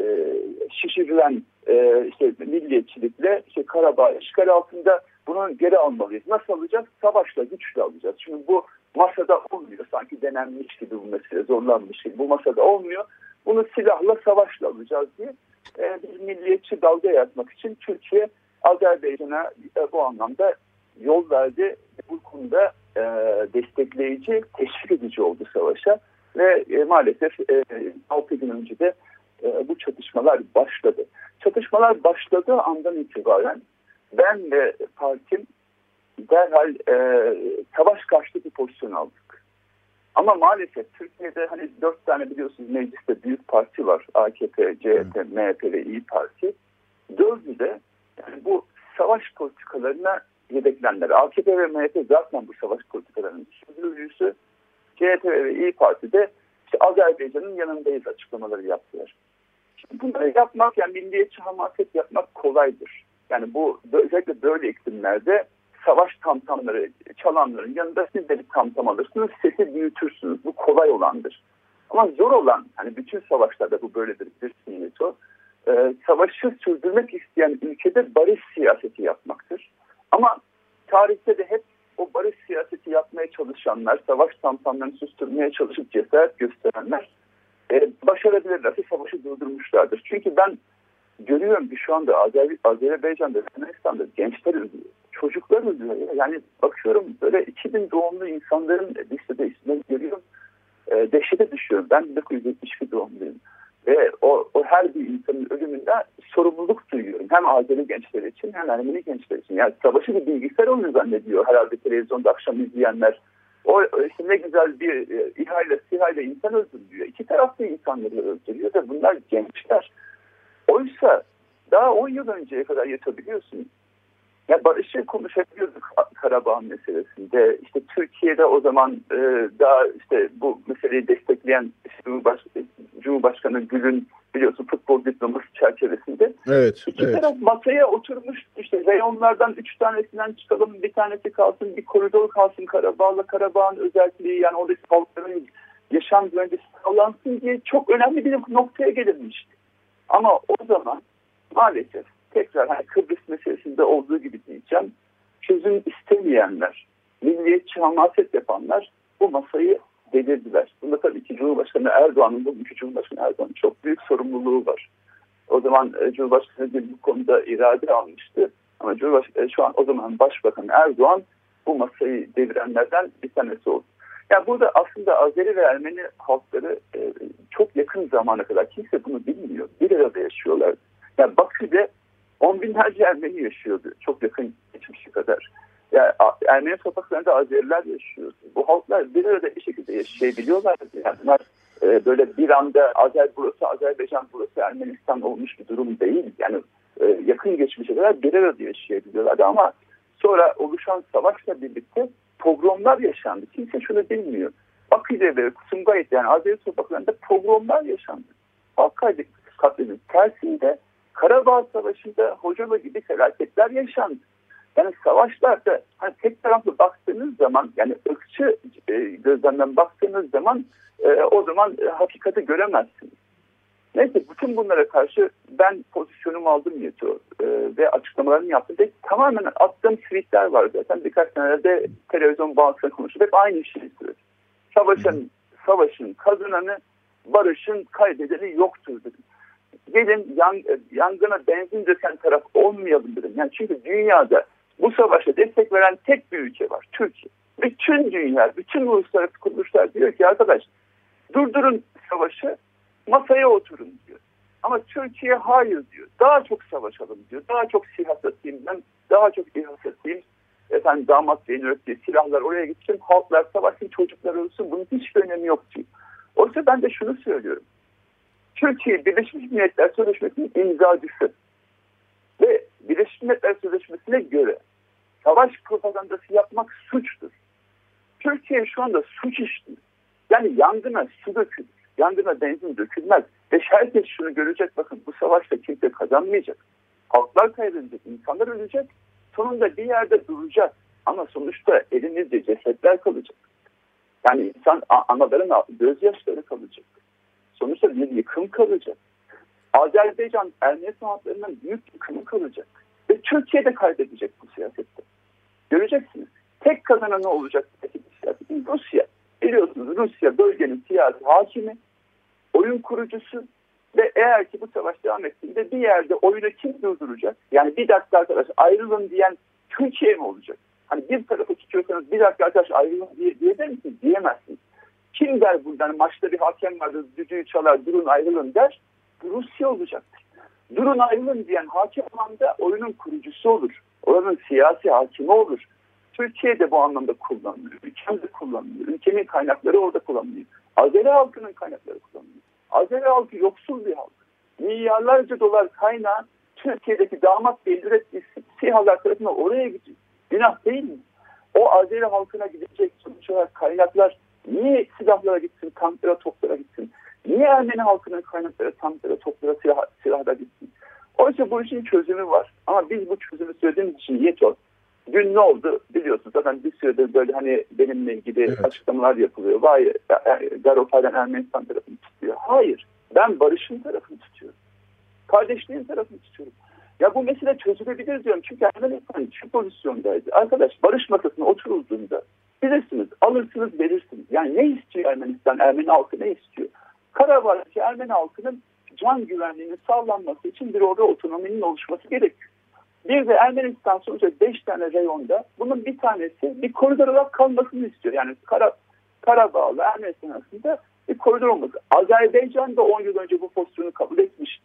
şişirilen e, işte milliyetçilikle işte Karabağ işgal altında bunu geri almalıyız. Nasıl alacağız? Savaşla, güçle alacağız. Şimdi bu masada olmuyor. Sanki denenmiş gibi bu mesele zorlanmış gibi. Bu masada olmuyor. Bunu silahla, savaşla alacağız diye e, bir milliyetçi dalga yaratmak için Türkiye Azerbaycan'a e, bu anlamda yol verdi. Bu konuda e, destekleyici, teşvik edici oldu savaşa. Ve e, maalesef e, 6 gün önce de bu çatışmalar başladı. Çatışmalar başladığı andan itibaren ben ve partim derhal e, savaş karşıtı bir pozisyon aldık. Ama maalesef Türkiye'de hani dört tane biliyorsunuz mecliste büyük parti var. AKP, CHP, MHP ve İyi Parti. Dördü de savaş politikalarına yedeklendiler. AKP ve MHP zaten bu savaş politikalarının sürdürücüsü. CHP ve İyi Parti de işte Azerbaycan'ın yanındayız açıklamaları yaptılar. Şimdi bunları yapmak yani milliyetçi hamaset yapmak kolaydır. Yani bu özellikle böyle iklimlerde savaş tamtamları çalanların yanında siz de bir tamtam alırsınız, sesi büyütürsünüz. Bu kolay olandır. Ama zor olan, hani bütün savaşlarda bu böyledir, bilirsiniz o. E, savaşı sürdürmek isteyen ülkede barış siyaseti yapmaktır. Ama tarihte de hep o barış siyaseti yapmaya çalışanlar, savaş tamtamlarını susturmaya çalışıp cesaret gösterenler e, başarabilirlerse savaşı durdurmuşlardır. Çünkü ben görüyorum ki şu anda Azer Azerbaycan'da, Ermenistan'da gençler ölüyor. Çocuklar ölüyor. Yani bakıyorum böyle 2000 doğumlu insanların listede isimlerini görüyorum. E, dehşete düşüyorum. Ben 1972 doğumluyum. Ve o, o her bir insanın ölümünde sorumluluk duyuyorum. Hem Azeri gençler için hem Ermeni gençler için. Yani savaşı bir bilgisayar oyunu zannediyor herhalde televizyonda akşam izleyenler. O işte ne güzel bir e, ihale, sihayla insan öldürüyor. İki taraflı insanları öldürüyor ve bunlar gençler. Oysa daha 10 yıl önceye kadar yatabiliyorsunuz. Ya barışı konuşabiliyorduk Karabağ meselesinde. İşte Türkiye'de o zaman e, daha işte bu meseleyi destekleyen Cumhurbaş Cumhurbaşkanı Gül'ün biliyorsun futbol diploması çerçevesinde. Evet. İki evet. taraf masaya oturmuş işte reyonlardan üç tanesinden çıkalım bir tanesi kalsın bir koridor kalsın Karabağ'la Karabağ'ın özelliği yani oradaki halkların yaşam güvencesi sağlansın diye çok önemli bir noktaya gelinmişti. Ama o zaman maalesef tekrar hani Kıbrıs meselesinde olduğu gibi diyeceğim. Çözüm istemeyenler, milliyetçi hamaset yapanlar bu masayı delirdiler. Bunda tabii ki Cumhurbaşkanı Erdoğan'ın, bugünkü Cumhurbaşkanı Erdoğan'ın çok büyük sorumluluğu var. O zaman e, Cumhurbaşkanı bu konuda irade almıştı. Ama Cumhurbaşkanı, e, şu an o zaman Başbakan Erdoğan bu masayı devirenlerden bir tanesi oldu. Yani burada aslında Azeri ve Ermeni halkları e, çok yakın zamana kadar kimse bunu bilmiyor. Bir arada yaşıyorlar. Yani Bakü'de on binlerce Ermeni yaşıyordu çok yakın geçmişe kadar. Yani Ermeni sokaklarında Azeriler yaşıyor. Bu halklar bir arada bir şekilde yaşayabiliyorlar. Yani bunlar e, böyle bir anda Azer burası, Azerbaycan burası, Ermenistan olmuş bir durum değil. Yani e, yakın geçmişe kadar bir arada yaşayabiliyorlardı ama sonra oluşan savaşla birlikte pogromlar yaşandı. Kimse şunu bilmiyor. Bakü'de ve Sumgayit yani Azeri sokaklarında pogromlar yaşandı. Halk katledildi. Tersinde Karabağ Savaşı'nda Hocalı gibi felaketler yaşandı. Yani savaşlarda hani tek taraflı baktığınız zaman yani ırkçı e, gözlemden baktığınız zaman e, o zaman e, hakikati göremezsiniz. Neyse bütün bunlara karşı ben pozisyonumu aldım Yeto e, ve açıklamalarını yaptım. Ve tamamen attığım tweetler var zaten birkaç senelerde televizyon bağlantısında konuşup hep aynı şeyi söyledim. Savaşın, savaşın kazananı, barışın kaybedeni yoktur dedim gelin yan, yangına benzin döken taraf olmayalım dedim. Yani çünkü dünyada bu savaşa destek veren tek bir ülke var. Türkiye. Bütün dünya, bütün uluslararası kuruluşlar diyor ki arkadaş durdurun savaşı masaya oturun diyor. Ama Türkiye hayır diyor. Daha çok savaşalım diyor. Daha çok silah satayım ben. Daha çok silah satayım. Efendim damat beğenir diye silahlar oraya gitsin. Halklar savaşsın, çocuklar ölsün. Bunun hiçbir önemi yok diyor. Oysa ben de şunu söylüyorum. Türkiye Birleşmiş Milletler Sözleşmesi'nin imzacısı. Ve Birleşmiş Milletler Sözleşmesi'ne göre savaş propagandası yapmak suçtur. Türkiye şu anda suç işliyor. Yani yangına su dökülür. Yangına benzin dökülmez. Ve herkes şunu görecek bakın bu savaşta kimse kazanmayacak. Halklar kaybedecek, insanlar ölecek. Sonunda bir yerde duracak. Ama sonuçta elimizde cesetler kalacak. Yani insan anaların gözyaşları kalacak sonuçta bir yıkım kalacak. Azerbaycan Ermeni sanatlarından büyük yıkımı kalacak. Ve Türkiye de kaybedecek bu siyasette. Göreceksiniz. Tek kazananı olacak siyasetin Rusya. Biliyorsunuz Rusya bölgenin siyasi hakimi, oyun kurucusu ve eğer ki bu savaş devam ettiğinde bir yerde oyunu kim durduracak? Yani bir dakika arkadaş ayrılın diyen Türkiye mi olacak? Hani bir tarafı tutuyorsanız bir dakika arkadaş ayrılın diye, diyebilir misiniz? Diyemezsiniz. Kim der buradan maçta bir hakem vardır düdüğü çalar durun ayrılın der. Rusya olacaktır. Durun ayrılın diyen hakem anda oyunun kurucusu olur. Oranın siyasi hakimi olur. Türkiye de bu anlamda kullanılıyor. Ülkem de kullanılıyor. Ülkemin kaynakları orada kullanılıyor. Azeri halkının kaynakları kullanılıyor. Azeri halkı yoksul bir halk. Milyarlarca dolar kaynağı Türkiye'deki damat bey ürettiği SİHA'lar tarafından oraya gidiyor. Günah değil mi? O Azeri halkına gidecek sonuç olarak kaynaklar Niye silahlara gitsin, tanklara, toplara gitsin? Niye Ermeni halkının kaynakları tanklara, toplara, silah, silahlara gitsin? Oysa bu işin çözümü var. Ama biz bu çözümü söylediğimiz için yeter. Dün ne oldu biliyorsunuz zaten bir süredir böyle hani benimle ilgili evet. açıklamalar yapılıyor. Vay Garopay'dan Ermenistan tarafını tutuyor. Hayır ben barışın tarafını tutuyorum. Kardeşliğin tarafını tutuyorum. Ya bu mesele çözülebilir diyorum. Çünkü Ermenistan şu pozisyondaydı. Arkadaş barış masasına oturulduğunda bilirsiniz alırsınız verirsiniz. Yani ne istiyor Ermenistan? Ermeni halkı ne istiyor? Karabağ'daki Ermeni halkının can güvenliğinin sağlanması için bir orada otonominin oluşması gerekiyor. Bir de Ermenistan sonuçta 5 tane reyonda bunun bir tanesi bir koridor olarak kalmasını istiyor. Yani Kara, Karabağ'la Ermenistan arasında bir koridor olması. Azerbaycan da 10 yıl önce bu pozisyonu kabul etmiş.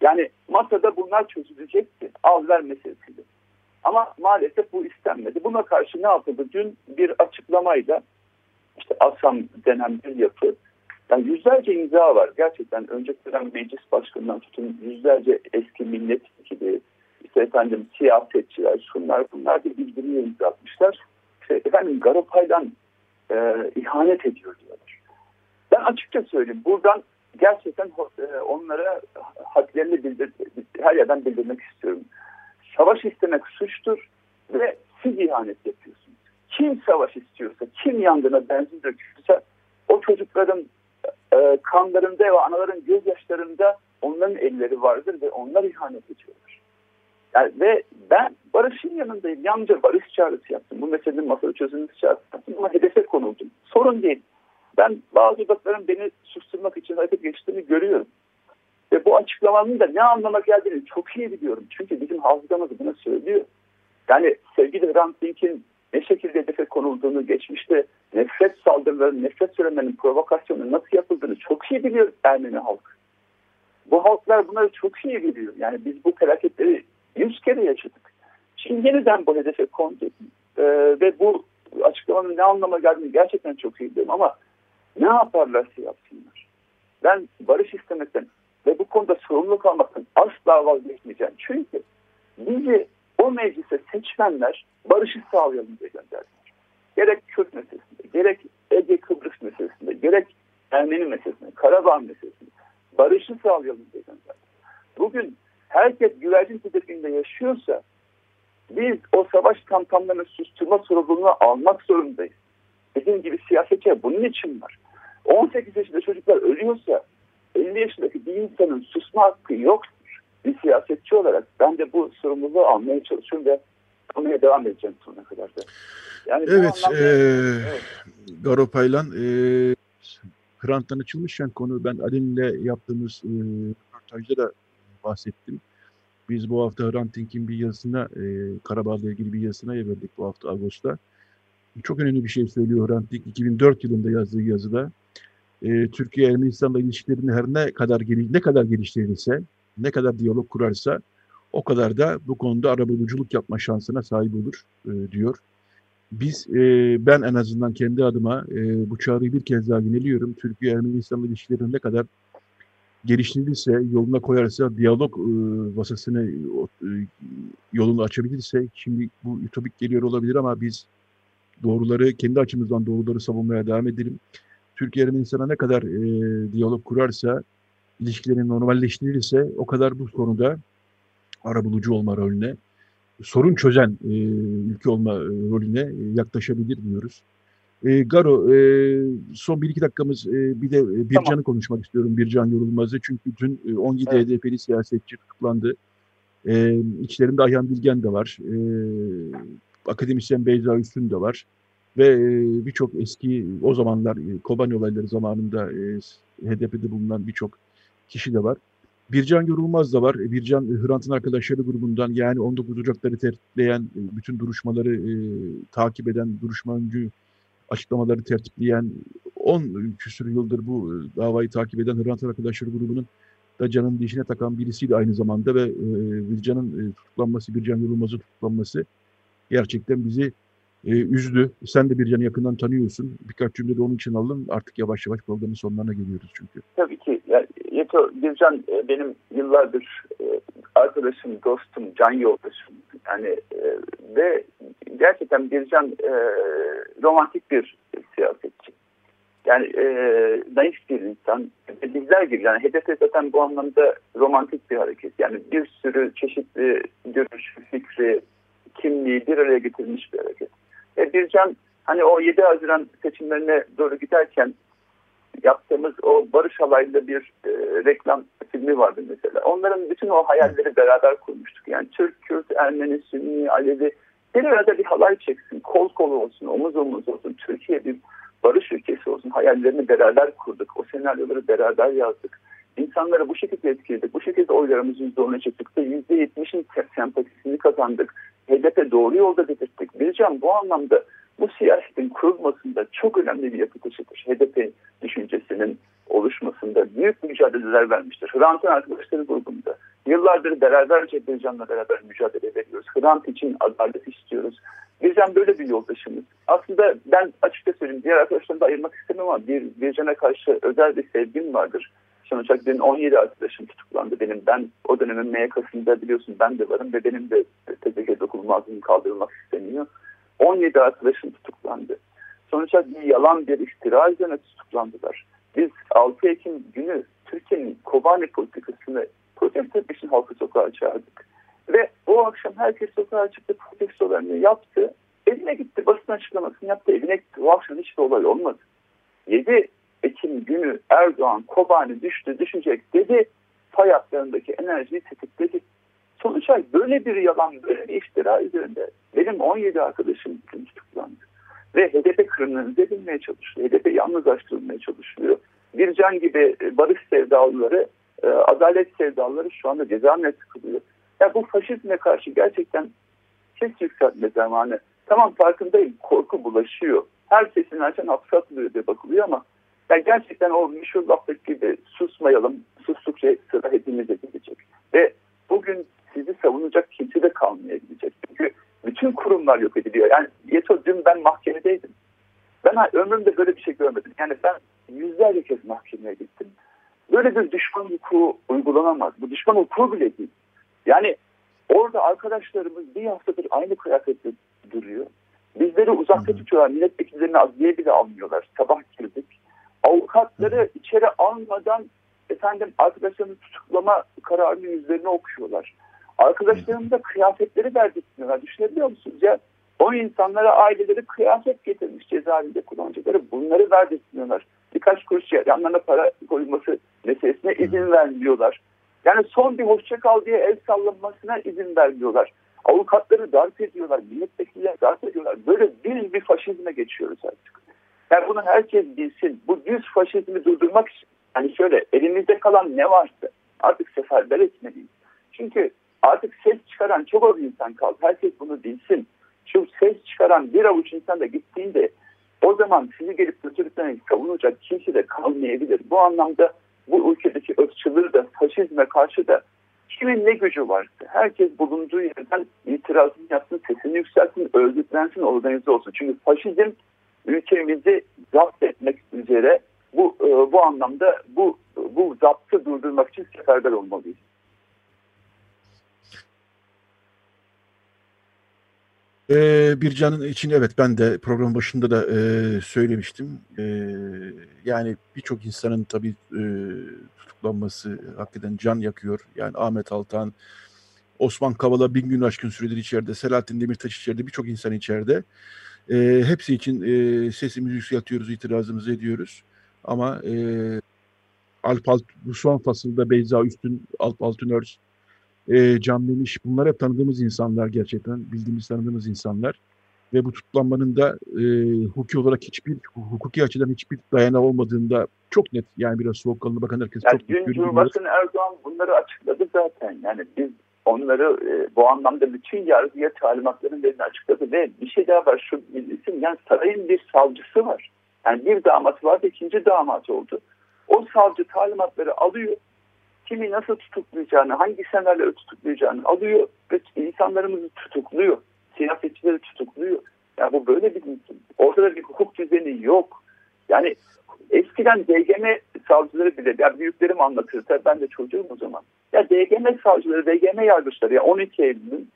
Yani masada bunlar çözülecekti. Al ver meselesiyle. Ama maalesef bu istenmedi. Buna karşı ne yapıldı? Dün bir açıklamayla işte ASAM denen bir yapı yani yüzlerce imza var. Gerçekten önceki dönem meclis başkanından tutun yüzlerce eski milletvekili, işte efendim siyasetçiler, şunlar bunlar bir bildiriye imza atmışlar. İşte efendim Garopay'dan e, ihanet ediyor diyorlar. Ben açıkça söyleyeyim buradan gerçekten e, onlara hadlerini bildir, her yerden bildirmek istiyorum. Savaş istemek suçtur ve siz ihanet yapıyorsunuz. Kim savaş istiyorsa, kim yangına benzin döküyorsa o çocukların e, kanlarında ve anaların gözyaşlarında onların elleri vardır ve onlar ihanet ediyorlar. Yani ve ben barışın yanındayım. Yalnızca barış çağrısı yaptım. Bu meselenin masada çözülmesi çağrısı yaptım ama hedefe konuldum. Sorun değil. Ben bazı odakların beni susturmak için hareket geçtiğini görüyorum. Ve bu açıklamanın da ne anlama geldiğini çok iyi biliyorum. Çünkü bizim hafızamız bunu söylüyor. Yani sevgili Hrant Dink'in ne şekilde hedefe konulduğunu, geçmişte nefret saldırıları, nefret söylemlerinin provokasyonu nasıl yapıldığını çok iyi biliyor Ermeni halk. Bu halklar bunları çok iyi biliyor. Yani biz bu felaketleri yüz kere yaşadık. Şimdi yeniden bu hedefe kondu. Ee, ve bu açıklamanın ne anlama geldiğini gerçekten çok iyi biliyorum ama ne yaparlarsa yapsınlar. Ben barış istemekten ve bu konuda sorumluluk almaktan asla vazgeçmeyeceğim. Çünkü bizi o meclise seçmenler barışı sağlayalım diye gönderdiler. Gerek Kürt meselesinde, gerek Ege Kıbrıs meselesinde, gerek Ermeni meselesinde, Karabağ meselesinde barışı sağlayalım diye gönderdiler. Bugün herkes güvercin tedirginde yaşıyorsa biz o savaş kampanyalarını susturma sorumluluğunu almak zorundayız. Dediğim gibi siyasetçiler bunun için var. 18 yaşında çocuklar ölüyorsa 50 yaşındaki bir insanın susma hakkı yoktur. Bir siyasetçi olarak ben de bu sorumluluğu almaya çalışıyorum ve almaya devam edeceğim sonuna kadar da. Yani evet, anlamda, e, evet. Garopaylan e, Hrant'tan açılmışken konu ben Alin'le yaptığımız e, röportajda da bahsettim. Biz bu hafta Hrant Dink'in bir yazısına, e, Karabağ'la ilgili bir yazısına yer verdik bu hafta Ağustos'ta. Çok önemli bir şey söylüyor Hrant Dink 2004 yılında yazdığı yazıda. E, Türkiye Ermenistan'la ilişkilerini her ne kadar ne kadar geliştirirse, ne kadar diyalog kurarsa o kadar da bu konuda arabuluculuk yapma şansına sahip olur e, diyor. Biz, e, ben en azından kendi adıma e, bu çağrıyı bir kez daha yineliyorum. Türkiye Ermenistan ilişkilerini ne kadar geliştirirse, yoluna koyarsa, diyalog e, vasasını e, yolunu açabilirse, şimdi bu ütopik geliyor olabilir ama biz doğruları, kendi açımızdan doğruları savunmaya devam edelim. Türkiye Ermenistan'a ne kadar e, diyalog kurarsa, ilişkilerini normalleştirirse o kadar bu konuda arabulucu olma rolüne, sorun çözen e, ülke olma e, rolüne yaklaşabilir diyoruz. E, Garo, e, son bir iki dakikamız e, bir de e, Bircan'ı tamam. konuşmak istiyorum. Bircan Yorulmaz'ı. Çünkü dün e, 17 evet. HDP'li siyasetçi tutuklandı. E, içlerinde Ayhan Bilgen de var. E, akademisyen Beyza Üstün de var. Ve e, birçok eski o zamanlar e, Kobani olayları zamanında e, HDP'de bulunan birçok kişi de var. Bircan Yorulmaz da var. E, Bircan e, Hrant'ın arkadaşları grubundan yani 19 Ocak'ları tertipleyen, bütün duruşmaları e, takip eden, duruşma öncü açıklamaları tertipleyen 10 küsur yıldır bu davayı takip eden Hrant arkadaşları grubunun da canın dişine takan birisiydi aynı zamanda ve e, Bircan'ın e, tutuklanması, Bircan Yorulmaz'ın tutuklanması gerçekten bizi e, üzdü. Sen de Bircan'ı yakından tanıyorsun. Birkaç cümle de onun için alın. Artık yavaş yavaş programın sonlarına geliyoruz çünkü. Tabii ki. Yani, Yeto Bircan e, benim yıllardır e, arkadaşım, dostum, can yoldaşım. Yani e, ve gerçekten Bircan romantik bir siyasetçi. Yani e, naif bir insan. Bizler gibi yani HDP zaten bu anlamda romantik bir hareket. Yani bir sürü çeşitli görüş, fikri, kimliği bir araya getirmiş bir hareket. E, Bircan hani o 7 Haziran seçimlerine doğru giderken yaptığımız o Barış Halay'la bir e, reklam filmi vardı mesela. Onların bütün o hayalleri beraber kurmuştuk. Yani Türk, Kürt, Ermeni, Sünni, Alevi bir arada bir halay çeksin, kol kol olsun, omuz omuz olsun. Türkiye bir barış ülkesi olsun hayallerini beraber kurduk. O senaryoları beraber yazdık. İnsanları bu şekilde etkiledik. Bu şekilde oylarımızı %10'a çıktık da %70'in sempatisini kazandık. HDP doğru yolda dedirttik. Bircan bu anlamda bu siyasetin kurulmasında çok önemli bir yapı taşıdır. HDP düşüncesinin oluşmasında büyük mücadeleler vermiştir. Hrant'ın arkadaşları grubunda. Yıllardır beraberce Bircan'la beraber mücadele veriyoruz. Hrant için adalet istiyoruz. Bircan böyle bir yoldaşımız. Aslında ben açıkça söyleyeyim diğer arkadaşlarımı da ayırmak istemem ama bir, Bircan'a karşı özel bir sevgim vardır. Olarak benim 17 arkadaşım tutuklandı benim. Ben o dönemin MYK'sında biliyorsun ben de varım ve benim de TCK dokunulmazlığım kaldırılmak isteniyor. 17 arkadaşım tutuklandı. Sonuç olarak bir yalan bir iftira üzerine tutuklandılar. Biz 6 Ekim günü Türkiye'nin Kobani politikasını protesto için halkı sokağa çağırdık. Ve o akşam herkes sokağa çıktı protestolarını yaptı. Evine gitti basın açıklamasını yaptı. Evine gitti. O akşam hiçbir olay olmadı. 7 Ekim günü Erdoğan Kobani düştü düşecek dedi. Fay hatlarındaki enerjiyi tetikledi. Sonuç olarak böyle bir yalan, böyle bir iftira üzerinde benim 17 arkadaşım tutuklandı. Ve HDP kriminalize edilmeye çalışıyor. HDP yalnızlaştırılmaya çalışıyor. Bir can gibi barış sevdalıları, e, adalet sevdalıları şu anda cezaevine tıkılıyor. Yani bu faşizme karşı gerçekten ses yükseltme zamanı. Tamam farkındayım korku bulaşıyor. Her sesini açan hapse atılıyor diye bakılıyor ama yani gerçekten o meşhur laftaki gibi susmayalım, sustukça sıra hepimize gidecek. Ve bugün sizi savunacak kimse de kalmayabilecek. Çünkü bütün kurumlar yok ediliyor. Yani Yeto dün ben mahkemedeydim. Ben ömrümde böyle bir şey görmedim. Yani ben yüzlerce kez mahkemeye gittim. Böyle bir düşman hukuku uygulanamaz. Bu düşman hukuku bile değil. Yani orada arkadaşlarımız bir haftadır aynı kıyafette duruyor. Bizleri uzakta tutuyorlar. Milletvekillerini adliye bile almıyorlar. Sabah girdik. Avukatları içeri almadan efendim arkadaşlarını tutuklama kararını yüzlerine okuyorlar. Arkadaşlarım da kıyafetleri verdirtmiyorlar. Düşünebiliyor musunuz? Ya o insanlara aileleri kıyafet getirmiş cezaevinde kullanıcıları. Bunları verdirtmiyorlar. Birkaç kuruş yanlarına para koyulması meselesine izin vermiyorlar. Yani son bir hoşça kal diye el sallanmasına izin vermiyorlar. Avukatları darp ediyorlar, milletvekilleri darp ediyorlar. Böyle düz bir faşizme geçiyoruz artık. Yani bunu herkes bilsin. Bu düz faşizmi durdurmak için yani şöyle elimizde kalan ne varsa artık seferber etmeliyiz. Çünkü artık ses çıkaran çok az insan kaldı. Herkes bunu bilsin. Şu ses çıkaran bir avuç insan da gittiğinde o zaman sizi gelip götürdüklerini savunacak kimse de kalmayabilir. Bu anlamda bu ülkedeki ırkçılığı da faşizme karşı da kimin ne gücü varsa herkes bulunduğu yerden itirazını yapsın, sesini yükselsin, örgütlensin, organize olsun. Çünkü faşizm ülkemizi zapt etmek üzere bu e, bu anlamda bu bu zaptı durdurmak için seferber olmalıyız. Ee, Bircan'ın için evet ben de program başında da e, söylemiştim. E, yani birçok insanın tabii e, tutuklanması hakikaten can yakıyor. Yani Ahmet Altan, Osman Kavala bin gün aşkın süredir içeride, Selahattin Demirtaş içeride, birçok insan içeride. Hepsi için e, sesimizi yükseltiyoruz, itirazımızı ediyoruz. Ama e, Alp Alt, bu son fasılda Beyza Üstün, Alp Altınörs, e, Can Demiş bunlar hep tanıdığımız insanlar gerçekten. Bildiğimiz tanıdığımız insanlar. Ve bu tutuklanmanın da e, hukuki olarak hiçbir, hukuki açıdan hiçbir dayanağı olmadığında çok net. Yani biraz soğukkanlı bakan herkes yani çok net görüyor. Cumhurbaşkanı Erdoğan bunları açıkladı zaten. Yani biz onları e, bu anlamda bütün yargıya talimatların verini açıkladı ve bir şey daha var şu bilirsin yani sarayın bir savcısı var. Yani bir damat vardı ikinci damat oldu. O savcı talimatları alıyor kimi nasıl tutuklayacağını, hangi senaryoları tutuklayacağını alıyor ve insanlarımızı tutukluyor. Siyasetçileri tutukluyor. Yani bu böyle bir ortada bir hukuk düzeni yok. Yani eskiden DGM savcıları bile, ya büyüklerim anlatır, tabii ben de çocuğum o zaman. Ya DGM savcıları, DGM yargıçları ya 12 Eylül'ün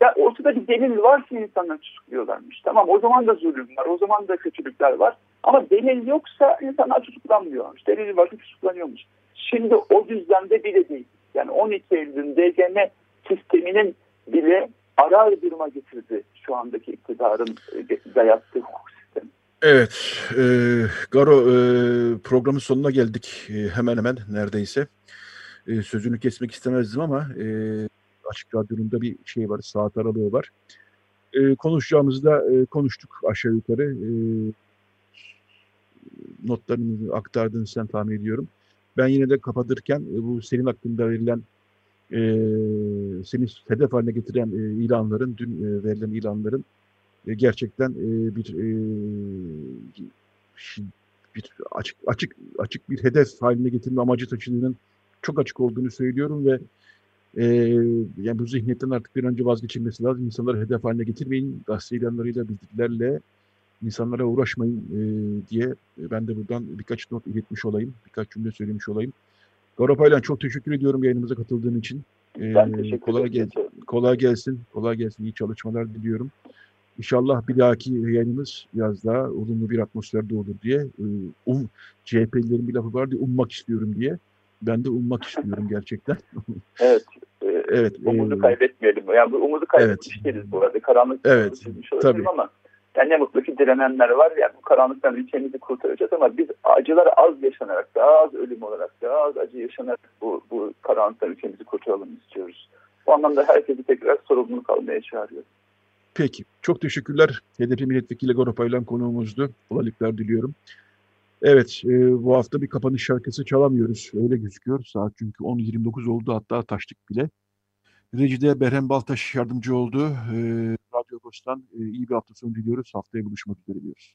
ya ortada bir delil varsa insanlar tutukluyorlarmış. Tamam o zaman da zulüm var, o zaman da kötülükler var. Ama delil yoksa insanlar tutuklanmıyormuş. Delil varsa tutuklanıyormuş. Şimdi o düzlemde bile değil. Yani 12 Eylül'ün DGM sisteminin bile arar duruma getirdi şu andaki iktidarın e, dayattığı hukuk. Evet, e, Garo e, programın sonuna geldik e, hemen hemen neredeyse. E, sözünü kesmek istemezdim ama e, Açık Radyo'nun bir şey var, saat aralığı var. E, konuşacağımızı da e, konuştuk aşağı yukarı. E, notlarını aktardığını sen tahmin ediyorum. Ben yine de kapatırken e, bu senin hakkında verilen e, seni hedef haline getiren e, ilanların, dün e, verilen ilanların e, gerçekten e, bir e, bir açık açık açık bir hedef haline getirme amacı taşıdığının çok açık olduğunu söylüyorum ve e, yani bu zihniyetten artık bir önce vazgeçilmesi lazım. İnsanları hedef haline getirmeyin. Gazete ilanlarıyla, bildirilerle insanlara uğraşmayın e, diye ben de buradan birkaç not iletmiş olayım. Birkaç cümle söylemiş olayım. Garopaylan çok teşekkür ediyorum yayınımıza katıldığın için. Ee, ben teşekkür kolay. Gel, kolay gelsin. Kolay gelsin. İyi çalışmalar diliyorum. İnşallah bir dahaki yayınımız biraz daha olumlu bir atmosferde olur diye. Um, CHP'lilerin bir lafı var diye ummak istiyorum diye. Ben de ummak istiyorum gerçekten. *laughs* evet. E, evet. Umudu e, kaybetmeyelim. Yani bu umudu kaybetmiş evet. değiliz bu arada. Karanlık evet. Tabii. ama yani ne mutlu ki direnenler var. Yani bu karanlıktan ülkemizi kurtaracağız ama biz acıları az yaşanarak, daha az ölüm olarak, daha az acı yaşanarak bu, bu karanlıktan ülkemizi kurtaralım istiyoruz. Bu anlamda herkesi tekrar sorumluluk almaya çağırıyoruz. Peki. Çok teşekkürler. HDP Milletvekili Goropaylan konuğumuzdu. Kolaylıklar diliyorum. Evet, e, bu hafta bir kapanış şarkısı çalamıyoruz. Öyle gözüküyor. Saat çünkü 10.29 oldu hatta taştık bile. Recide Berhem Baltaş yardımcı oldu. E, Radyo Agos'tan e, iyi bir hafta sonu diliyoruz. Haftaya buluşmak üzere diyoruz.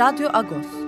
Radyo Agos